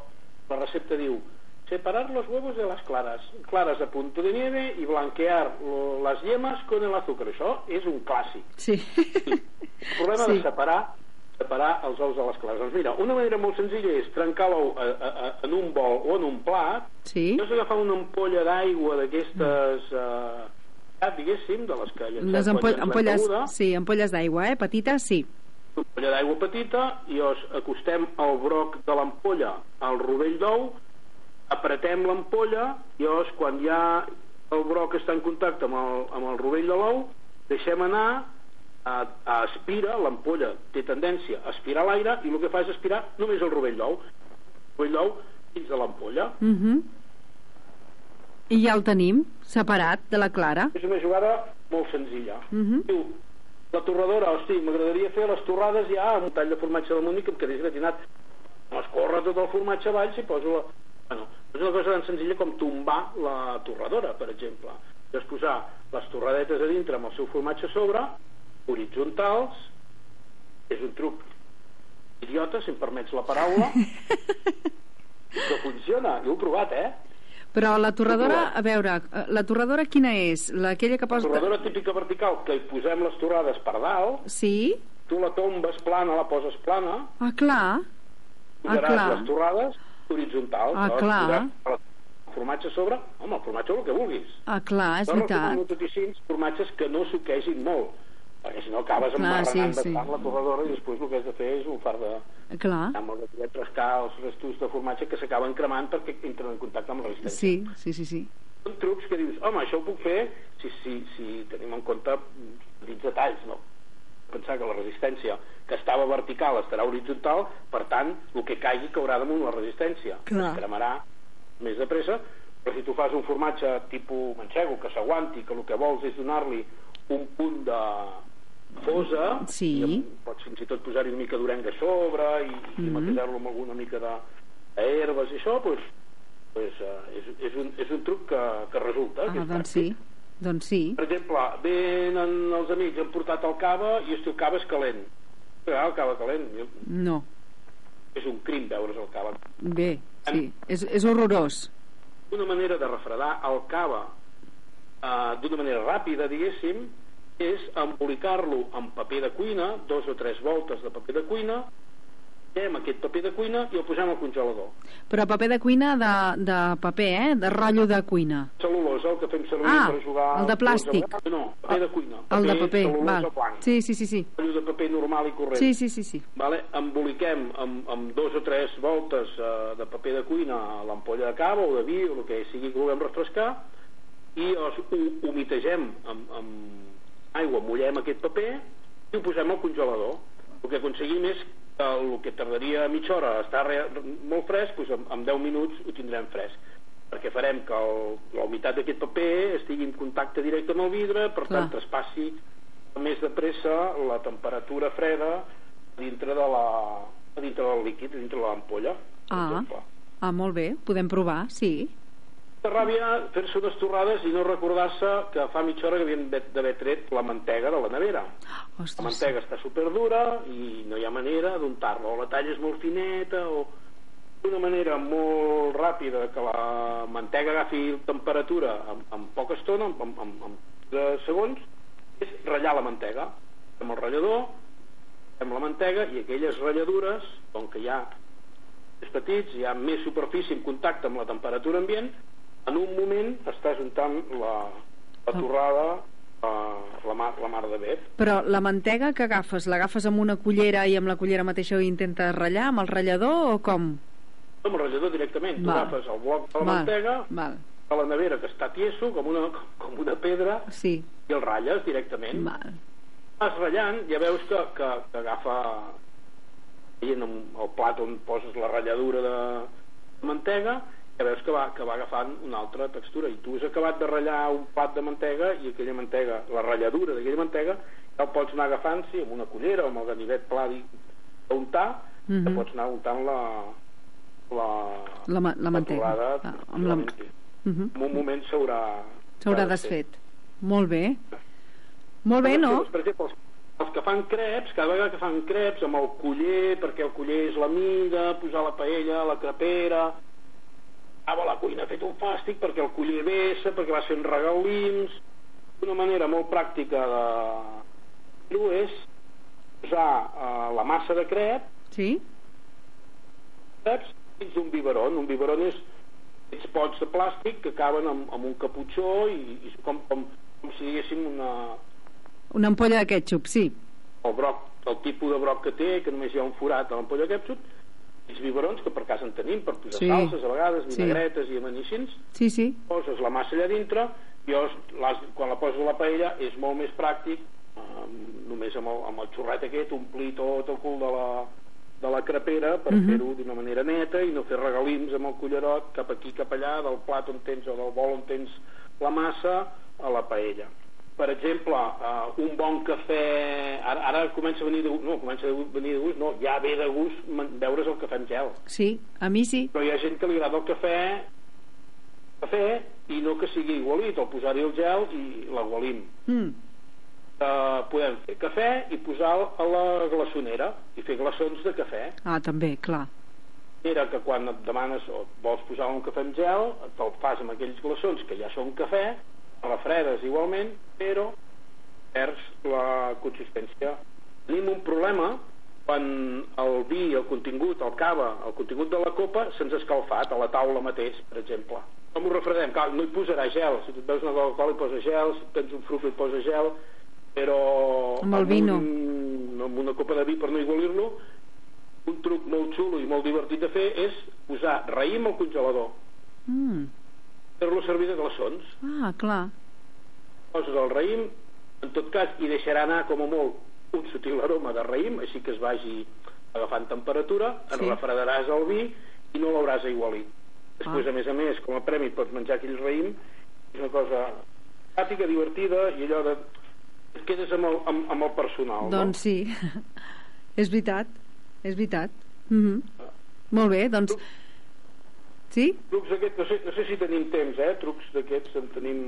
la recepta diu separar los huevos de las claras claras a punto de nieve y blanquear lo- las yemas con el azúcar això és un clàssic Sí. el problema Sí. de separar separar els ous de les clares doncs mira, una manera molt senzilla és trencar l'ou a, a, a, en un bol o en un plat Sí. jo agafar una ampolla d'aigua d'aquestes eh, diguéssim, de les que llancem Les ampoll ampolles, sí, ampolles d'aigua, eh? Petites, sí. una ampolla d'aigua petita i llavors acostem el broc de l'ampolla al rovell d'ou apretem l'ampolla i llavors quan ja el broc està en contacte amb el, amb el rovell de l'ou deixem anar a, a aspira, l'ampolla té tendència a aspirar l'aire i el que fa és aspirar només el rovell d'ou el rovell d'ou dins de l'ampolla Uh -huh. I ja el tenim, separat de la clara. és una jugada molt senzilla Uh -huh. diu, la torradora, hosti, m'agradaria fer les torrades ja amb un tall de formatge de múnic que em quedés gratinat. No escorre tot el formatge avall si poso la... Bueno, és una cosa tan senzilla com tombar la torradora, per exemple. És posar les torradetes a dintre amb el seu formatge a sobre, horitzontals, és un truc idiota, si em permets la paraula, que funciona. Jo ho he provat, eh? Però la torradora, a veure, la torradora quina és? La, aquella que La posa... torradora típica vertical, que hi posem les torrades per dalt, Sí? tu la tombes plana, la poses plana, Ah, clar. Ah, clar. les torrades horitzontal. Ah, clar. El formatge a sobre, home, el formatge el que vulguis. Ah, clar, és Jo veritat. així formatges que no suquegin molt, perquè si no acabes embarregant sí, de sí. la torradora i després el que has de fer és un far de... Clar. amb el gatillet rascar els restos de formatge que s'acaben cremant perquè entren en contacte amb la resistència. Sí, sí, sí, sí. Són trucs que dius, home, això ho puc fer si, si, si tenim en compte petits detalls, no? Pensar que la resistència que estava vertical estarà horitzontal, per tant, el que caigui caurà damunt la resistència. Clar. Es cremarà més de pressa, però si tu fas un formatge tipus manxego, que s'aguanti, que el que vols és donar-li un punt de fosa, Sí. pots fins i tot posar-hi una mica d'orenga a sobre i, i Mhm. maquillar-lo amb alguna mica de d'herbes i això, doncs, pues, uh, és, és, un, és un truc que, que resulta. que Ah, és doncs sí. Doncs sí. Per exemple, venen els amics, han portat el cava i el cava és calent. Ah, el cava calent. Jo, No. és un crim veure's el cava. Bé, sí. És, és horrorós. Una manera de refredar el cava eh, d'una manera ràpida, diguéssim, és embolicar-lo amb paper de cuina, dos o tres voltes de paper de cuina, fem aquest paper de cuina i el posem al congelador. Però paper de cuina de, de paper, eh? De rotllo de cuina. Cel·lulosa, el que fem servir Ah, per jugar... el de plàstic. No, paper de cuina. El de paper, val. blanc. Sí, sí, sí, sí. Rotllo de paper normal i corrent. Sí, sí, sí, sí. vale? emboliquem amb, amb dos o tres voltes eh, de paper de cuina a l'ampolla de cava o de vi o el que sigui que vulguem refrescar i els humitegem amb, amb aigua, mullem aquest paper i ho posem al congelador el que aconseguim és que el que tardaria mitja hora a estar re, molt fresc doncs en, en 10 minuts ho tindrem fresc perquè farem que el, la humitat d'aquest paper estigui en contacte directe amb el vidre per Clar. tant traspassi més de pressa la temperatura freda dintre de la dintre del líquid, dintre de l'ampolla Ah, exemple. ah, molt bé. Podem provar, sí. De ràbia fer-se unes torrades i no recordar-se que fa mitja hora que havien d'haver- tret la mantega de la nevera. La Ostres. mantega està superdura i no hi ha manera d'untar-la. O la talla és molt fineta o una manera molt ràpida que la mantega agafi temperatura en, en poca estona, en, en, en, en de segons, és ratllar la mantega. Amb el ratllador, fem la mantega i aquelles ratlladures, com que hi ha més petits, hi ha més superfície en contacte amb la temperatura ambient, en un moment estàs untant la, la torrada eh, la, mar, la mar de bé. Però la mantega que agafes, l'agafes amb una cullera i amb la cullera mateixa ho intentes ratllar amb el ratllador o com? Amb el ratllador directament, tu Val. agafes el bloc de la Val, mantega val. a la nevera que està tieso, com una, com una pedra, Sí, i el ratlles directament. val. Vas ratllant, ja veus que, que, que agafa veient amb el plat on poses la ratlladura de mantega, ja veus que va, que va agafant una altra textura i tu has acabat de ratllar un plat de mantega i aquella mantega, la ratlladura d'aquella mantega ja el pots anar agafant sí, amb una cullera o amb el ganivet pla d'untar Mhm. ja pots anar untant la la, La, ma- la mantega. Ah, amb la... Uh -huh. en un moment s'haurà S'haurà desfet. Molt bé. Molt bé, no? Per exemple, els, els que fan creps, cada vegada que fan creps amb el culler, perquè el culler és la mida, posar la paella, la crepera, acaba la cuina fet un fàstic perquè el culler vessa, perquè vas fent regalims. Una manera molt pràctica de fer-ho és posar eh, la massa de crep, Sí? creps, dins d'un biberon. Un biberon és aquests pots de plàstic que acaben amb, amb un caputxó i, i com, com, com si diguéssim una, Una ampolla de ketchup, sí. el broc, el tipus de broc que té, que només hi ha un forat a l'ampolla ketchup, els biberons, que per casa en tenim, per posar Sí. salses a vegades, Sí. vinagretes i amanixins, Sí, sí. poses la massa allà dintre, i llavors, quan la poses a la paella és molt més pràctic, eh, només amb el, amb el xorret aquest, omplir tot el cul de la, de la crepera per Mhm. fer-ho d'una manera neta i no fer regalims amb el cullerot cap aquí, cap allà, del plat on tens o del bol on tens la massa a la paella per exemple, uh, un bon cafè ara, ara comença a venir de gust no, comença a venir de gust, no, ja ve de gust veure's el cafè en gel Sí, a mi sí. però hi ha gent que li agrada el cafè cafè i no que sigui igualit o posar-hi el gel i l'agualim Mm. uh, podem fer cafè i posar a la glaçonera i fer glaçons de cafè Ah, també, clar. era que quan et demanes o vols posar un cafè amb gel, te'l fas amb aquells glaçons que ja són cafè, refredes igualment, però perds la consistència. Tenim un problema quan el vi, el contingut, el cava, el contingut de la copa se'ns ha escalfat a la taula mateix, per exemple. Com ho refredem? Clar, no hi posarà gel. Si tu et veus una Coca-Cola hi posa gel, si tens un fruit hi posa gel, però... Amb el vino. Un, amb una copa de vi, per no igualir-lo, un truc molt xulo i molt divertit de fer és posar raïm al congelador. Mm. Fer-lo servir de glaçons. Ah, clar. Poses el raïm, en tot cas, hi deixarà anar com a molt un sutil aroma de raïm, així que es vagi agafant temperatura, en Sí. refredaràs el vi i no l'hauràs aigualit. Després, Ah. a més a més, com a premi pots menjar aquell raïm, és una cosa pràctica, divertida, i allò de... et quedes amb el, amb, amb el personal, Doncs sí, és veritat, és veritat. Mm Molt bé, doncs... Sí? Trucs d'aquests, no sé, no sé si tenim temps, eh? Trucs d'aquests en tenim...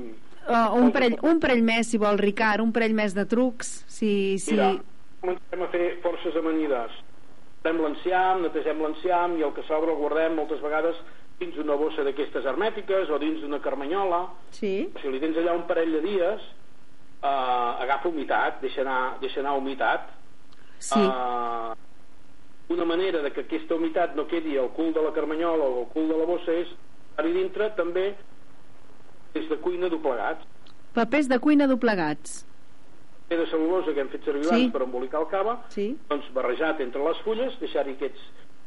Uh, un, parell, un parell més, si vol, Ricard, un parell més de trucs. Si, si... Mira, comencem a fer forces amanides. Fem l'enciam, netegem l'enciam i el que sobra el guardem moltes vegades dins una bossa d'aquestes hermètiques o dins d'una carmanyola. Sí? Si li tens allà un parell de dies, eh, agafa humitat, deixa anar, deixa anar humitat. Sí. Eh, una manera de que aquesta humitat no quedi al cul de la carmanyola o al cul de la bossa és anar-hi dintre també des de cuina doblegats. Papers de cuina doblegats. paper de cel·lulosa que hem fet servir Sí. per embolicar el cava, Sí? doncs barrejat entre les fulles, deixar-hi aquests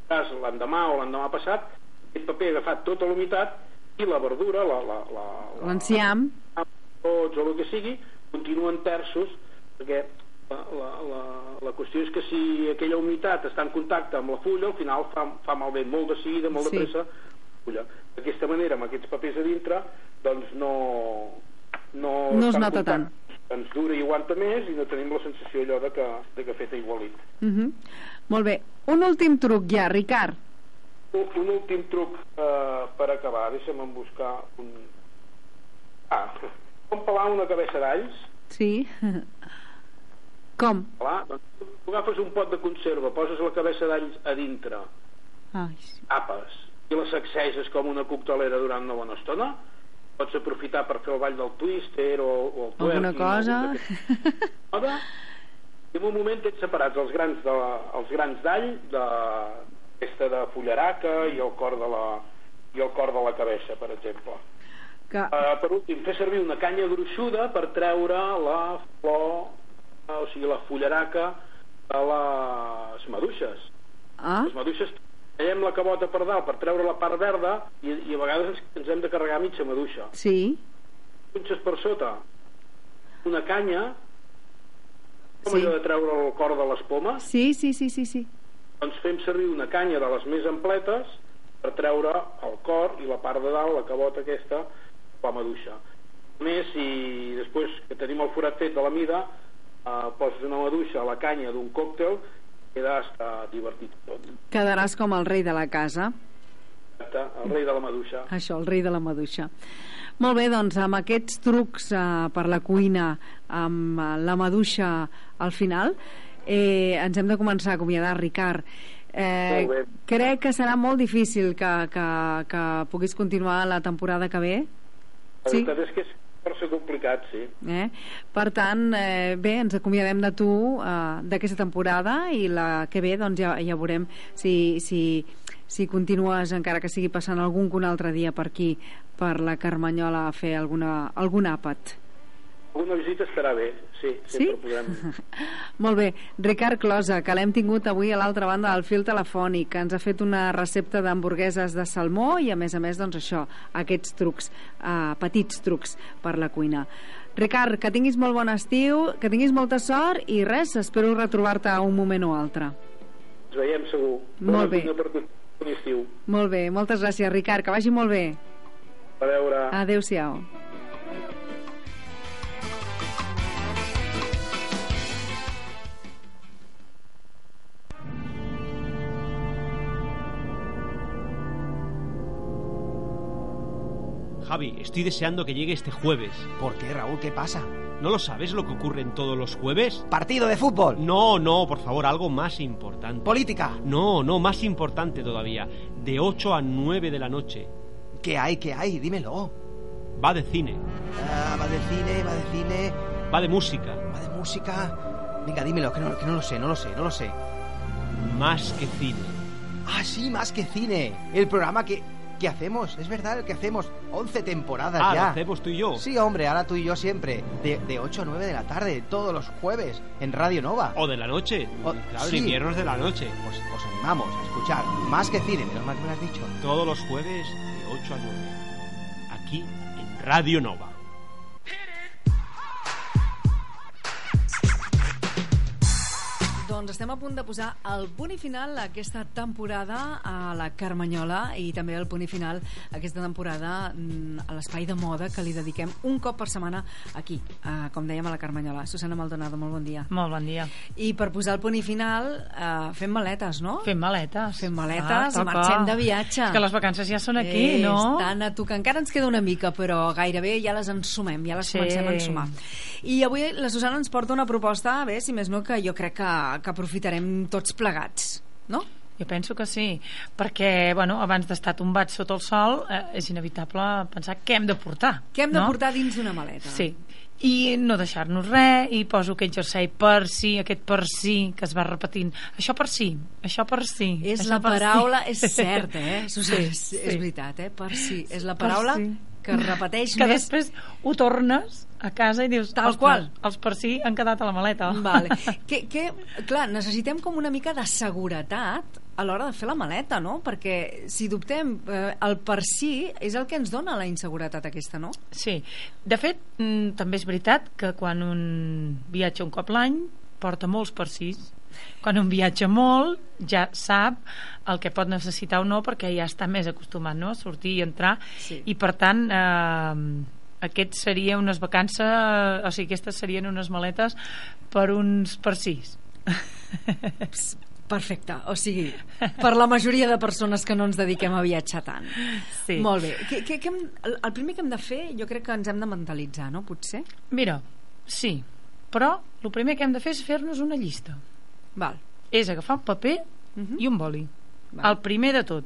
cas l'endemà o l'endemà passat, aquest paper agafat tota la humitat i la verdura, la, la, la, la, L'enciam. tots o el que sigui, continuen terços, perquè la, la, la, la qüestió és que si aquella humitat està en contacte amb la fulla, al final fa, fa malbé molt de seguida, molt Sí. de pressa, la fulla. D'aquesta manera, amb aquests papers a dintre, doncs no... No, No es nota tant. Ens dura i aguanta més i no tenim la sensació allò de que, de que ha fet aigualit. Uh -huh. Molt bé. Un últim truc ja, Ricard. Un, un últim truc eh, per acabar, deixa'm buscar un... Ah, com pelar una cabeça d'alls, Sí? Com? Clar, doncs tu agafes un pot de conserva, poses la cabeça d'alls a dintre, Ai, sí. apes, i la sacseges com una coctelera durant una bona estona, pots aprofitar per fer el ball del twister o, o el Alguna twerking, cosa? algun d'aquests. Moda, i en un moment tens separats els grans de la, els grans d'all de aquesta de fullaraca i el cor de la i el cor de la cabeça, per exemple. Que... Uh, per últim, fer servir una canya gruixuda per treure la flor, o sigui, la fullaraca de les maduixes. Ah, Les maduixes tallem la cabota per dalt per treure la part verda i, i a vegades ens, ens hem de carregar mitja maduixa. sí? Punxes per sota una canya com Sí. allò de treure el cor de les pomes Sí, sí, sí, sí, sí. doncs fem servir una canya de les més ampletes per treure el cor i la part de dalt, la cabota aquesta, la maduixa. A més, si després que tenim el forat fet de la mida, eh, poses una maduixa a la canya d'un còctel, queda està divertit tot. Quedaràs com el rei de la casa. Exacte, el rei de la maduixa. Això, el rei de la maduixa. Molt bé, doncs, amb aquests trucs eh, per la cuina, amb eh, la maduixa al final, eh, ens hem de començar a acomiadar, Ricard. Eh, crec que serà molt difícil que, que, que puguis continuar la temporada que ve. La Sí. veritat és que és força complicat, sí. Eh? Per tant, eh, bé, ens acomiadem de tu eh, d'aquesta temporada i la que ve doncs ja, ja veurem si, si, si continues, encara que sigui passant algun un altre dia per aquí, per la Carmanyola a fer alguna, algun àpat. Alguna visita estarà bé, sí, Sí? sempre podem... Molt bé. Ricard Closa, que l'hem tingut avui a l'altra banda del fil telefònic, que ens ha fet una recepta d'hamburgueses de salmó i, a més a més, doncs això, aquests trucs, eh, petits trucs per la cuina. Ricard, que tinguis molt bon estiu, que tinguis molta sort i res, espero retrobar-te un moment o altre. Ens veiem segur. Molt bé. Bon estiu. Molt bé, moltes gràcies, Ricard, que vagi molt bé. A veure... Adéu-siau. Javi, estoy deseando que llegue este jueves. ¿Por qué, Raúl? ¿Qué pasa? ¿No lo sabes lo que ocurre en todos los jueves? ¿Partido de fútbol? No, no, por favor, algo más importante. ¿Política? No, no, más importante todavía. de 8 a 9 de la noche. ¿Qué hay? ¿Qué hay? Dímelo. Va de cine, Ah, va de cine, va de cine, va de música, va de música. Venga, dímelo, que no, que no lo sé, no lo sé, no lo sé. más que cine. Ah, sí, más que cine. El programa que, que hacemos, es verdad, que hacemos. 11 temporadas Ah, lo ya. hacemos tú y yo. Sí, hombre, ahora tú y yo siempre. De, de 8 a 9 de la tarde, todos los jueves, en Radio Nova. O de la noche. O- claro, sí. inviernos de la noche. Os, os animamos a escuchar más que cine, menos mal que me lo has dicho. Todos los jueves de 8 a 9. Aquí en Radio Nova. Doncs estem a punt de posar el punt i final a aquesta temporada a la Carmanyola i també el punt i final a aquesta temporada mm, a l'espai de moda que li dediquem un cop per setmana aquí, a, com dèiem a la Carmanyola. Susana Maldonado, molt bon dia. Molt bon dia. I per posar el punt i final eh, fem maletes, no? Fem maletes. Fem maletes Ah, marxem de viatge. És que les vacances ja són aquí, eh, no? Estan a tocar. Encara ens queda una mica, però gairebé ja les ensumem, ja les Sí. comencem a ensumar. I avui la Susana ens porta una proposta, veure, si més no, que jo crec que, que aprofitarem tots plegats, no? Jo penso que sí, perquè bueno, abans d'estar tombats sota el sol eh, és inevitable pensar què hem de portar. Què hem de no? portar dins d'una maleta? Sí, i no deixar-nos res i poso aquest jersei per si, aquest per si que es va repetint, això per si això per si És això la per si. paraula, és cert, eh? Susana, Sí, és, sí. és veritat, eh? Per si. És la Per paraula si. que repeteix que més... després ho tornes a casa i dius Tal "Ostres, qual. els per si han quedat a la maleta Vale. que, que, clar, necessitem com una mica de seguretat a l'hora de fer la maleta, no? Perquè si dubtem, eh, el per si és el que ens dona la inseguretat aquesta, no? Sí, de fet, mm, també és veritat que quan un viatja un cop l'any porta molts per sis. Quan un viatja molt ja sap el que pot necessitar o no perquè ja està més acostumat no? a sortir i entrar Sí. i per tant eh, aquest seria unes vacances o sigui, aquestes serien unes maletes per uns per sis Perfecte, o sigui, per la majoria de persones que no ens dediquem a viatjar tant. Sí. Molt bé. Que, que, que hem, el primer que hem de fer, jo crec que ens hem de mentalitzar, no? Potser? Mira, sí, però el primer que hem de fer és fer-nos una llista. Val. És agafar un paper Mhm. i un boli. Val. El primer de tot.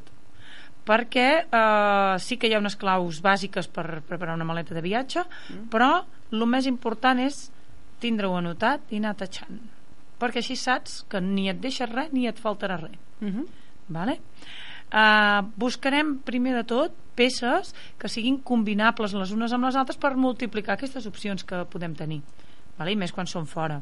Perquè eh, sí que hi ha unes claus bàsiques per preparar una maleta de viatge, Mm. però el més important és tindre-ho anotat i anar tachant. Perquè així saps que ni et deixes res ni et faltarà res. Uh -huh. Vale? Uh, buscarem primer de tot peces que siguin combinables les unes amb les altres per multiplicar aquestes opcions que podem tenir vale? i més quan són fora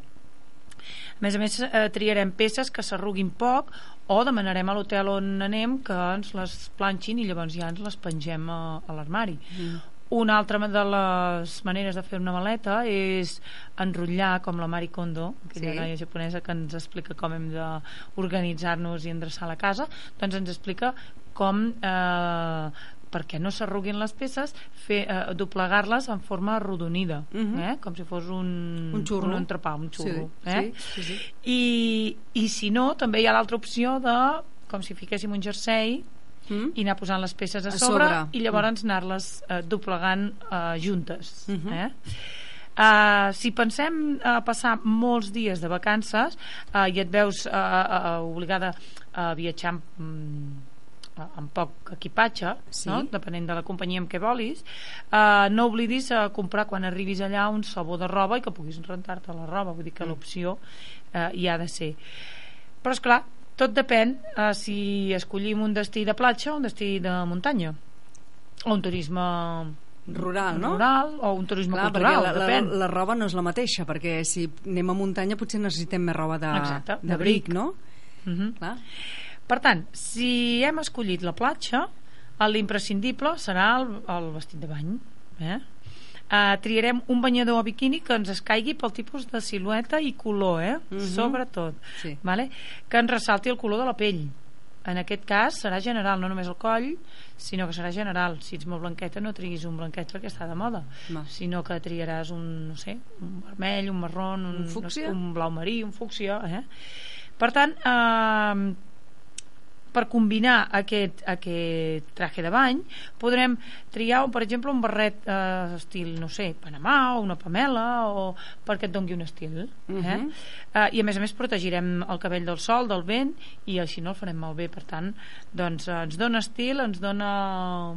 a més a més eh, triarem peces que s'arruguin poc o demanarem a l'hotel on anem que ens les planxin i llavors ja ens les pengem a, a l'armari Mm. una altra de les maneres de fer una maleta és enrotllar com la Mari Kondo, aquella Sí. noia japonesa que ens explica com hem d'organitzar-nos i endreçar la casa, doncs ens explica com eh, perquè no s'arruguin les peces fer, eh, doblegar-les en forma arrodonida Mhm. eh? com si fos un, Un xurro. un entrepà, un xurro Sí, eh? sí, sí, sí. I, i si no, també hi ha l'altra opció de com si fiquéssim un jersei Mm? i anar posant les peces a, A sobre, sobre. i llavors anar-les eh, doblegant eh, juntes Mhm. eh? Uh, si pensem a passar molts dies de vacances uh, i et veus uh, uh, obligada a viatjar mm, amb poc equipatge Sí. no? depenent de la companyia amb què volis uh, no oblidis a comprar quan arribis allà un sabó de roba i que puguis rentar-te la roba vull dir que Mm. l'opció uh, hi ha de ser però és clar tot depèn uh, si escollim un destí de platja o un destí de muntanya o un turisme Rural, no? rural o un turisme Clar, cultural, la, la, depèn. la roba no és la mateixa, perquè si anem a muntanya potser necessitem més roba de, d'abric. bric, no? Mhm. Clar. Per tant, si hem escollit la platja, l'imprescindible serà el, el vestit de bany. Eh? Uh, triarem un banyador o biquini que ens escaigui pel tipus de silueta i color, eh? Mhm. sobretot. Sí. Vale? Que ens ressalti el color de la pell. En aquest cas serà general, no només el coll, sinó que serà general. Si ets molt blanqueta, no triguis un blanquet perquè està de moda, Va. sinó que triaràs un, no sé, un vermell, un marrón, un, Un fúcsia? un blau marí, un fúcsia, eh? Per tant, eh, per combinar aquest, aquest traje de bany podrem triar, per exemple, un barret eh, estil, no sé, Panamà o una pamela o perquè et dongui un estil eh? Mhm. eh, i a més a més protegirem el cabell del sol, del vent i així no el farem malbé per tant, doncs eh, ens dona estil ens dona,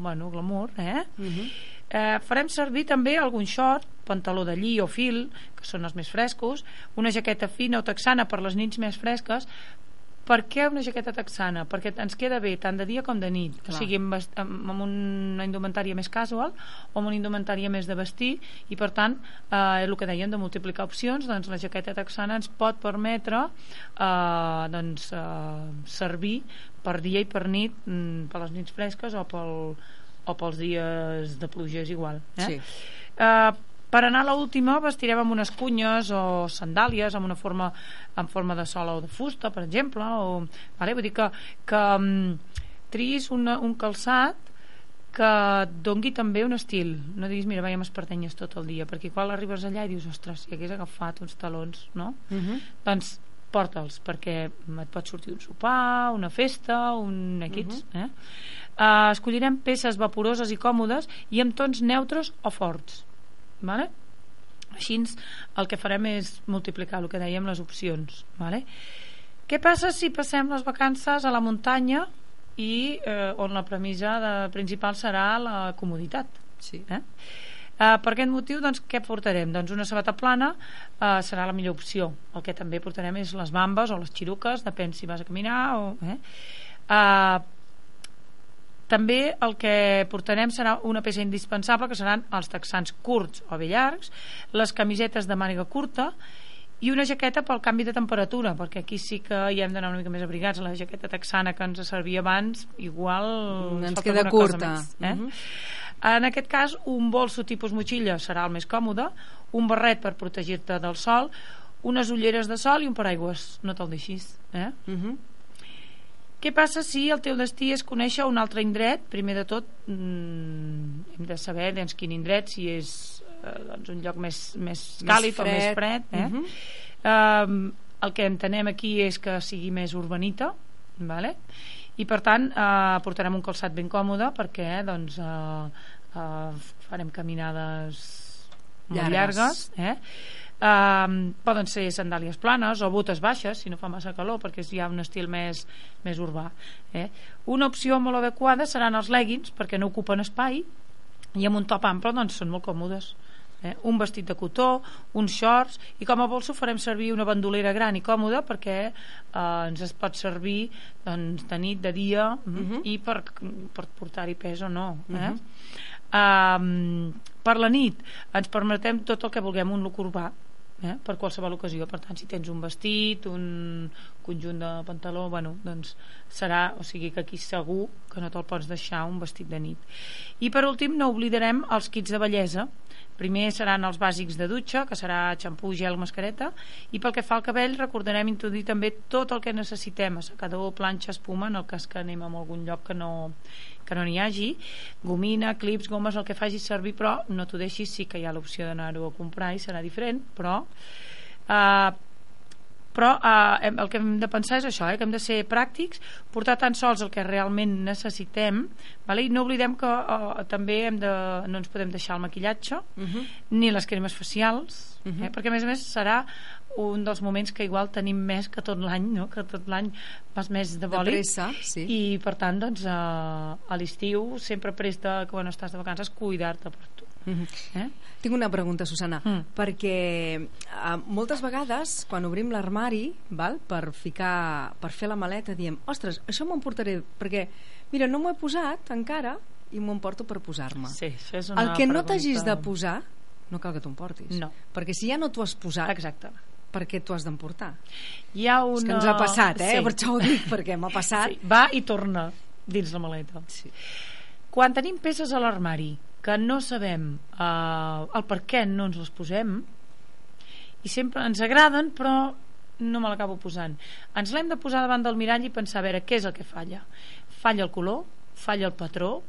bueno, glamour eh? Eh, farem servir també algun short, pantaló de lli o fil, que són els més frescos, una jaqueta fina o texana per les nits més fresques. Per què una jaqueta texana? Perquè ens queda bé tant de dia com de nit. Clar. O sigui, amb, amb, amb una indumentària més casual o amb una indumentària més de vestir i, per tant, eh, el que dèiem de multiplicar opcions, doncs la jaqueta texana ens pot permetre eh, doncs, eh, servir per dia i per nit, mm, per les nits fresques o pel, o pels dies de pluja és igual eh? Sí. Eh, per anar a l'última vestirem amb unes cunyes o sandàlies amb una forma en forma de sola o de fusta per exemple o, vale? vull dir que, que um, triïs una, un calçat que et dongui també un estil no diguis mira veiem espardenyes tot el dia perquè quan arribes allà i dius ostres si hagués agafat uns talons no? Mhm. doncs porta'ls perquè et pot sortir un sopar, una festa un equips eh? Uh, escollirem peces vaporoses i còmodes i amb tons neutres o forts vale? així el que farem és multiplicar el que dèiem les opcions vale? què passa si passem les vacances a la muntanya i eh, on la premissa de, principal serà la comoditat sí. eh? Uh, per aquest motiu, doncs, què portarem? Doncs una sabata plana uh, serà la millor opció. El que també portarem és les bambes o les xiruques, depèn si vas a caminar o... Eh? Uh, també el que portarem serà una peça indispensable que seran els texans curts o bé llargs, les camisetes de màniga curta i una jaqueta pel canvi de temperatura perquè aquí sí que hi hem d'anar una mica més abrigats la jaqueta texana que ens servia abans igual Mm, ens queda curta. més, eh? Mhm. En aquest cas, un bolso tipus motxilla serà el més còmode, un barret per protegir-te del sol, unes ulleres de sol i un paraigües. No te'l deixis. Eh? Mhm. Què passa si el teu destí és conèixer un altre indret? Primer de tot, mm, hem de saber doncs, quin indret, si és eh, doncs, un lloc més, més Més càlid o més fred. Eh? Mhm. um, el que entenem aquí és que sigui més urbanita, vale? i per tant eh, portarem un calçat ben còmode perquè doncs, eh, eh, farem caminades molt Llargues. llargues, eh? Um, poden ser sandàlies planes o botes baixes si no fa massa calor perquè és ja un estil més, més urbà eh? una opció molt adequada seran els leggings perquè no ocupen espai i amb un top ample doncs són molt còmodes eh? un vestit de cotó, uns shorts i com a bolso farem servir una bandolera gran i còmoda perquè eh, ens es pot servir doncs, de nit, de dia Mhm. i per, per portar-hi pes o no eh? Mhm. um, per la nit ens permetem tot el que vulguem un look urbà eh? per qualsevol ocasió. Per tant si tens un vestit un conjunt de pantaló bueno, doncs serà, o sigui que aquí segur que no te'l pots deixar un vestit de nit. I per últim no oblidarem els kits de bellesa primer seran els bàsics de dutxa que serà xampú, gel, mascareta i pel que fa al cabell recordarem introduir també tot el que necessitem assecador, planxa, espuma en el cas que anem a algun lloc que no que no n'hi hagi, gomina, clips, gomes, el que facis servir, però no t'ho deixis, sí que hi ha l'opció d'anar-ho a comprar i serà diferent, però eh, però eh, el que hem de pensar és això, eh, que hem de ser pràctics, portar tan sols el que realment necessitem, vale? i no oblidem que eh, també hem de, no ens podem deixar el maquillatge, Mhm. ni les cremes facials, Mhm. eh, perquè a més a més serà un dels moments que igual tenim més que tot l'any, no? que tot l'any vas més de bòlit pressa, sí. i per tant doncs, eh, a l'estiu sempre presta quan estàs de vacances cuidar-te per tu Mhm. eh? Tinc una pregunta, Susana, Mm. perquè eh, moltes vegades quan obrim l'armari val, per ficar per fer la maleta diem, ostres, això m'ho emportaré perquè, mira, no m'ho he posat encara i m'ho emporto per posar-me Sí, això és una el que no pregunta- t'hagis de posar no cal que t'ho emportis No. perquè si ja no t'ho has posat exacte per què t'ho has d'emportar? hi ha una... És que ens ha passat, eh? Sí. Per això ho dic, perquè m'ha passat. sí. va i torna dins la maleta Sí. quan tenim peces a l'armari que no sabem eh, el per què no ens les posem i sempre ens agraden però no me l'acabo posant. Ens l'hem de posar davant del mirall i pensar a veure què és el que falla? Falla el color, falla el patró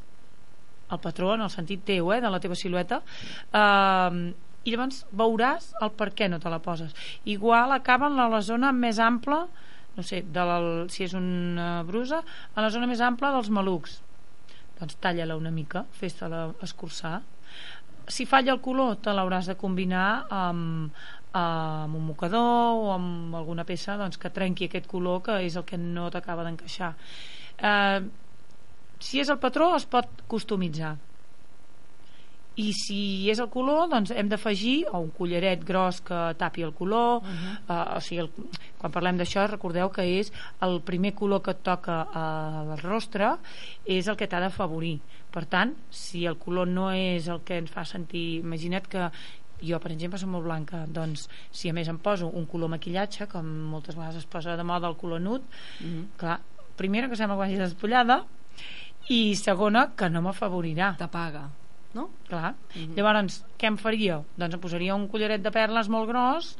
el patró en el sentit teu eh, de la teva silueta eh, i llavors veuràs el per què no te la poses. Igual acaba en la zona més ampla no sé, de la, si és una brusa, a la zona més ampla dels malucs. Doncs talla-la una mica, fes-te-la escurçar. Si falla el color, te l'hauràs de combinar amb, amb un mocador o amb alguna peça doncs, que trenqui aquest color que és el que no t'acaba d'encaixar. Eh, si és el patró, es pot customitzar i si és el color doncs hem d'afegir o un collaret gros que tapi el color uh -huh. uh, o sigui, el, quan parlem d'això recordeu que és el primer color que et toca al rostre és el que t'ha d'afavorir per tant, si el color no és el que ens fa sentir imagina't que jo per exemple som molt blanca doncs si a més em poso un color maquillatge com moltes vegades es posa de moda el color nut uh -huh. clar, primera que sembla quasi despullada i segona que no m'afavorirà t'apaga no? Clar. Uh -huh. Llavors, què em faria? Doncs em posaria un collaret de perles molt gros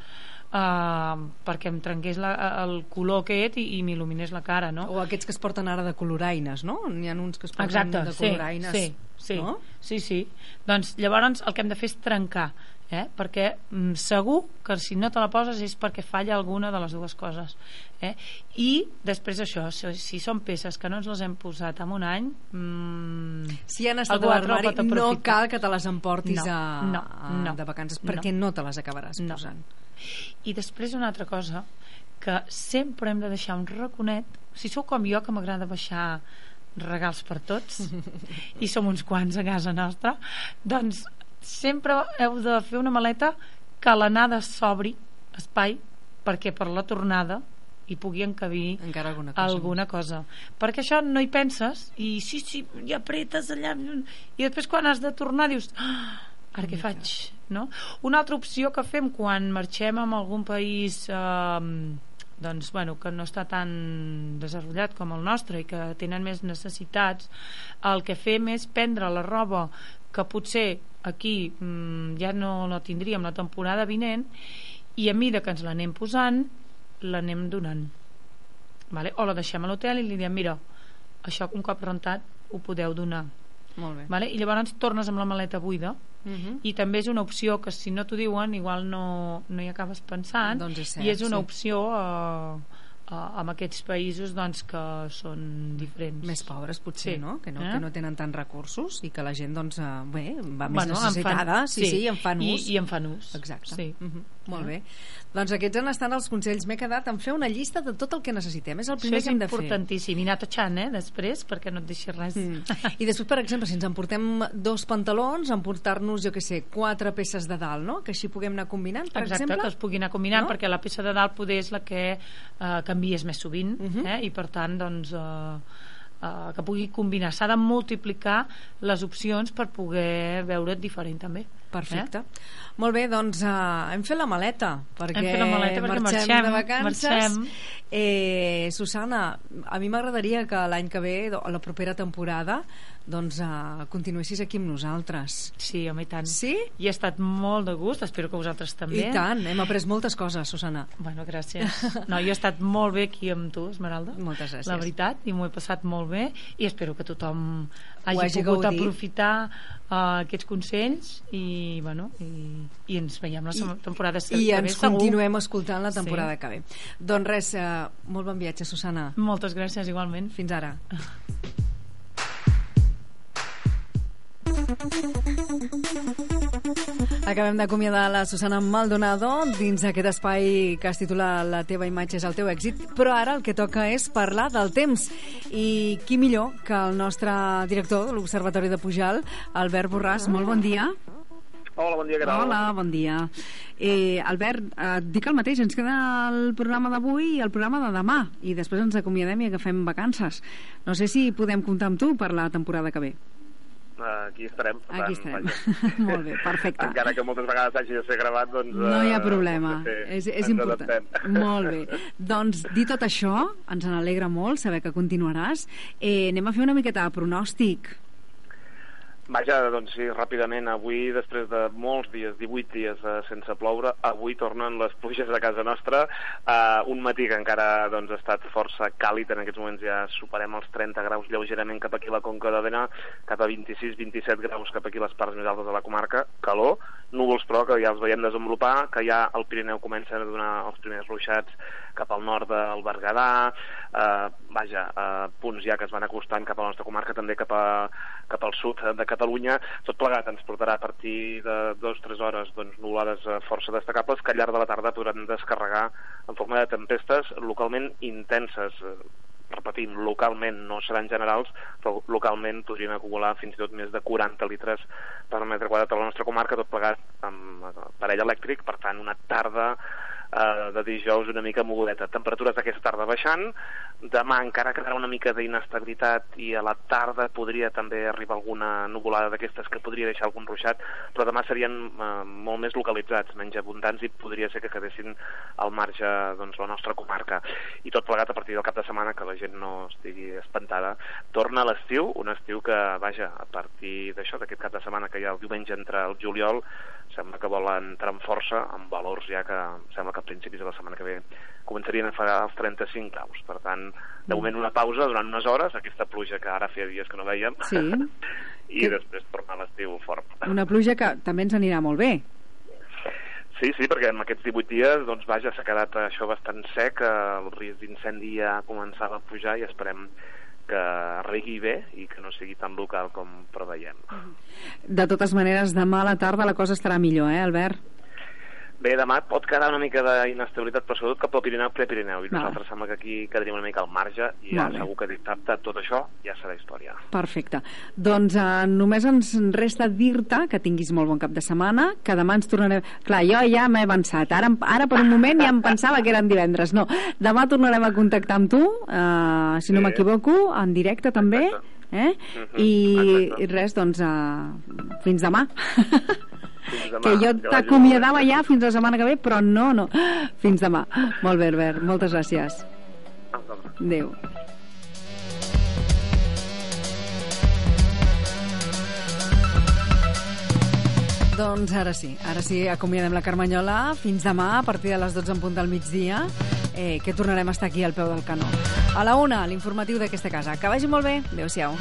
Uh, perquè em trenqués la, el color aquest i, i m'il·luminés la cara, no? O aquests que es porten ara de coloraines, no? N'hi ha uns que es porten Exacte, de coloraines. Sí, sí, no? sí, sí. Doncs llavors el que hem de fer és trencar eh? perquè mm, segur que si no te la poses és perquè falla alguna de les dues coses eh? i després això si, si són peces que no ens les hem posat en un any mmm, si han estat a l'armari no cal que te les emportis no, a, no, a, no, de vacances perquè no, no te les acabaràs no. posant i després una altra cosa que sempre hem de deixar un raconet si sou com jo que m'agrada baixar regals per tots i som uns quants a casa nostra doncs sempre heu de fer una maleta que l'anada s'obri espai perquè per la tornada hi pugui encabir encara alguna cosa, alguna cosa. perquè això no hi penses i sí, sí, i apretes allà i després quan has de tornar dius ah, ara què faig? No? Una altra opció que fem quan marxem a algun país eh, doncs, bueno, que no està tan desenvolupat com el nostre i que tenen més necessitats el que fem és prendre la roba que potser aquí mmm, ja no la tindríem la temporada vinent i a mida que ens l'anem posant l'anem donant vale? o la deixem a l'hotel i li diem mira, això un cop rentat ho podeu donar molt bé. Vale? i llavors tornes amb la maleta buida Uh -huh. i també és una opció que si no t'ho diuen igual no, no hi acabes pensant doncs és cert, i és una sí. opció eh, uh, amb aquests països doncs, que són diferents. Més pobres, potser, Sí. no? Que, no? Eh? que no tenen tants recursos i que la gent, doncs, uh, bé, va més Bueno, en fan- necessitada. sí, sí. sí, i en fan I- ús. i en fan ús. Exacte. Sí. Uh -huh. Molt Eh? bé. Doncs aquests han estat els consells. M'he quedat en fer una llista de tot el que necessitem. És el Això primer és que hem de fer. importantíssim. I anar tachant, eh, després, perquè no et deixi res. Mm. I després, per exemple, si ens emportem dos pantalons, emportar-nos, jo que sé, quatre peces de dalt, no? Que així puguem anar combinant, per Exacte, exemple. que es pugui anar combinant, No? perquè la peça de dalt poder és la que eh, canvies més sovint, Mhm. eh, i per tant, doncs... Eh, eh, que pugui combinar. S'ha de multiplicar les opcions per poder veure't diferent també. Perfecte. Molt bé, doncs uh, hem fet la maleta perquè, Hem fet la maleta perquè marxem, marxem, de vacances. marxem. Eh, Susana, a mi m'agradaria que l'any que ve, la propera temporada, doncs uh, continuessis aquí amb nosaltres. Sí, home, i tant. Sí? I ha estat molt de gust, espero que vosaltres també. I tant, hem après moltes coses, Susana. Bueno, gràcies. No, jo he estat molt bé aquí amb tu, Esmeralda. Moltes gràcies. La veritat, i m'ho he passat molt bé i espero que tothom hagi, hagi pogut gaudit. aprofitar uh, aquests consells i, bueno, i, i ens veiem la setmana- temporada I que ve, ens segur. continuem escoltant la temporada Sí. que ve. Doncs res, uh, molt bon viatge, Susana. Moltes gràcies, igualment. Fins ara. Acabem d'acomiadar la Susana Maldonado dins aquest espai que es titula La teva imatge és el teu èxit, però ara el que toca és parlar del temps. I qui millor que el nostre director de l'Observatori de Pujal, Albert Borràs. Molt bon dia. Hola, bon dia, què tal? Hola, bon dia. Eh, Albert, et dic el mateix, ens queda el programa d'avui i el programa de demà, i després ens acomiadem i agafem vacances. No sé si podem comptar amb tu per la temporada que ve. Aquí estarem. per Aquí tant, estarem. vaja. Molt bé, perfecte. Encara que moltes vegades hagi de ser gravat, doncs... No hi ha eh, problema, doncs, sí, és, és important. adaptem. Molt bé. Doncs, dit tot això, ens n'alegra molt saber que continuaràs. Eh, anem a fer una miqueta de pronòstic. Vaja, doncs sí, ràpidament, avui, després de molts dies, 18 dies eh, sense ploure, avui tornen les pluges a casa nostra. Eh, un matí que encara doncs, ha estat força càlid, en aquests moments ja superem els 30 graus lleugerament cap aquí a la Conca d'Òdena, cap a 26-27 graus cap aquí a les parts més altes de la comarca, calor, núvols però que ja els veiem desenvolupar, que ja el Pirineu comença a donar els primers ruixats cap al nord del Berguedà, eh, vaja, eh, punts ja que es van acostant cap a la nostra comarca, també cap, a, cap al sud de Catalunya, tot plegat ens portarà a partir de dues o tres hores doncs, nuvolades eh, força destacables que al llarg de la tarda podran descarregar en forma de tempestes localment intenses. Eh, repetim, localment no seran generals, però localment podrien acumular fins i tot més de 40 litres per metre quadrat a la nostra comarca, tot plegat amb eh, parell elèctric, per tant una tarda eh, de dijous una mica mogudeta. Temperatures d'aquesta tarda baixant, demà encara quedarà una mica d'inestabilitat i a la tarda podria també arribar alguna nuvolada d'aquestes que podria deixar algun ruixat, però demà serien eh, molt més localitzats, menys abundants i podria ser que quedessin al marge doncs, la nostra comarca. I tot plegat a partir del cap de setmana, que la gent no estigui espantada, torna l'estiu, un estiu que, vaja, a partir d'això, d'aquest cap de setmana que ja el diumenge entra el juliol, sembla que volen entrar amb força, amb valors ja que sembla que principis de la setmana que ve començarien a fer els 35 graus. Per tant, de moment una pausa durant unes hores, aquesta pluja que ara feia dies que no veiem, Sí. i Que- després tornar a l'estiu fort. Una pluja que també ens anirà molt bé. Sí, sí, perquè en aquests 18 dies, doncs vaja, s'ha quedat això bastant sec, el risc d'incendi ja començava a pujar i esperem que arregui bé i que no sigui tan local com preveiem. De totes maneres, demà a la tarda la cosa estarà millor, eh, Albert? Bé, demà pot quedar una mica d'inestabilitat, però sobretot cap al Pirineu, Prepirineu, i Val. nosaltres sembla que aquí quedaríem una mica al marge, i ja segur que dissabte tot això ja serà història. Perfecte. Doncs eh, només ens resta dir-te que tinguis molt bon cap de setmana, que demà ens tornarem... Clar, jo ja m'he avançat. Ara, ara per un moment ja em pensava que eren divendres. No, demà tornarem a contactar amb tu, eh, si no Sí. m'equivoco, en directe també. Eh? I, I res, doncs, eh, fins demà. Fins demà. que jo t'acomiadava ja fins la setmana que ve, però no, no. Fins demà. Molt bé, Albert. Moltes gràcies. Adéu. Doncs ara sí, ara sí, acomiadem la Carmanyola. Fins demà, a partir de les 12 en punt del migdia, eh, que tornarem a estar aquí al peu del canó. A la una, l'informatiu d'aquesta casa. Que vagi molt bé. Adéu-siau.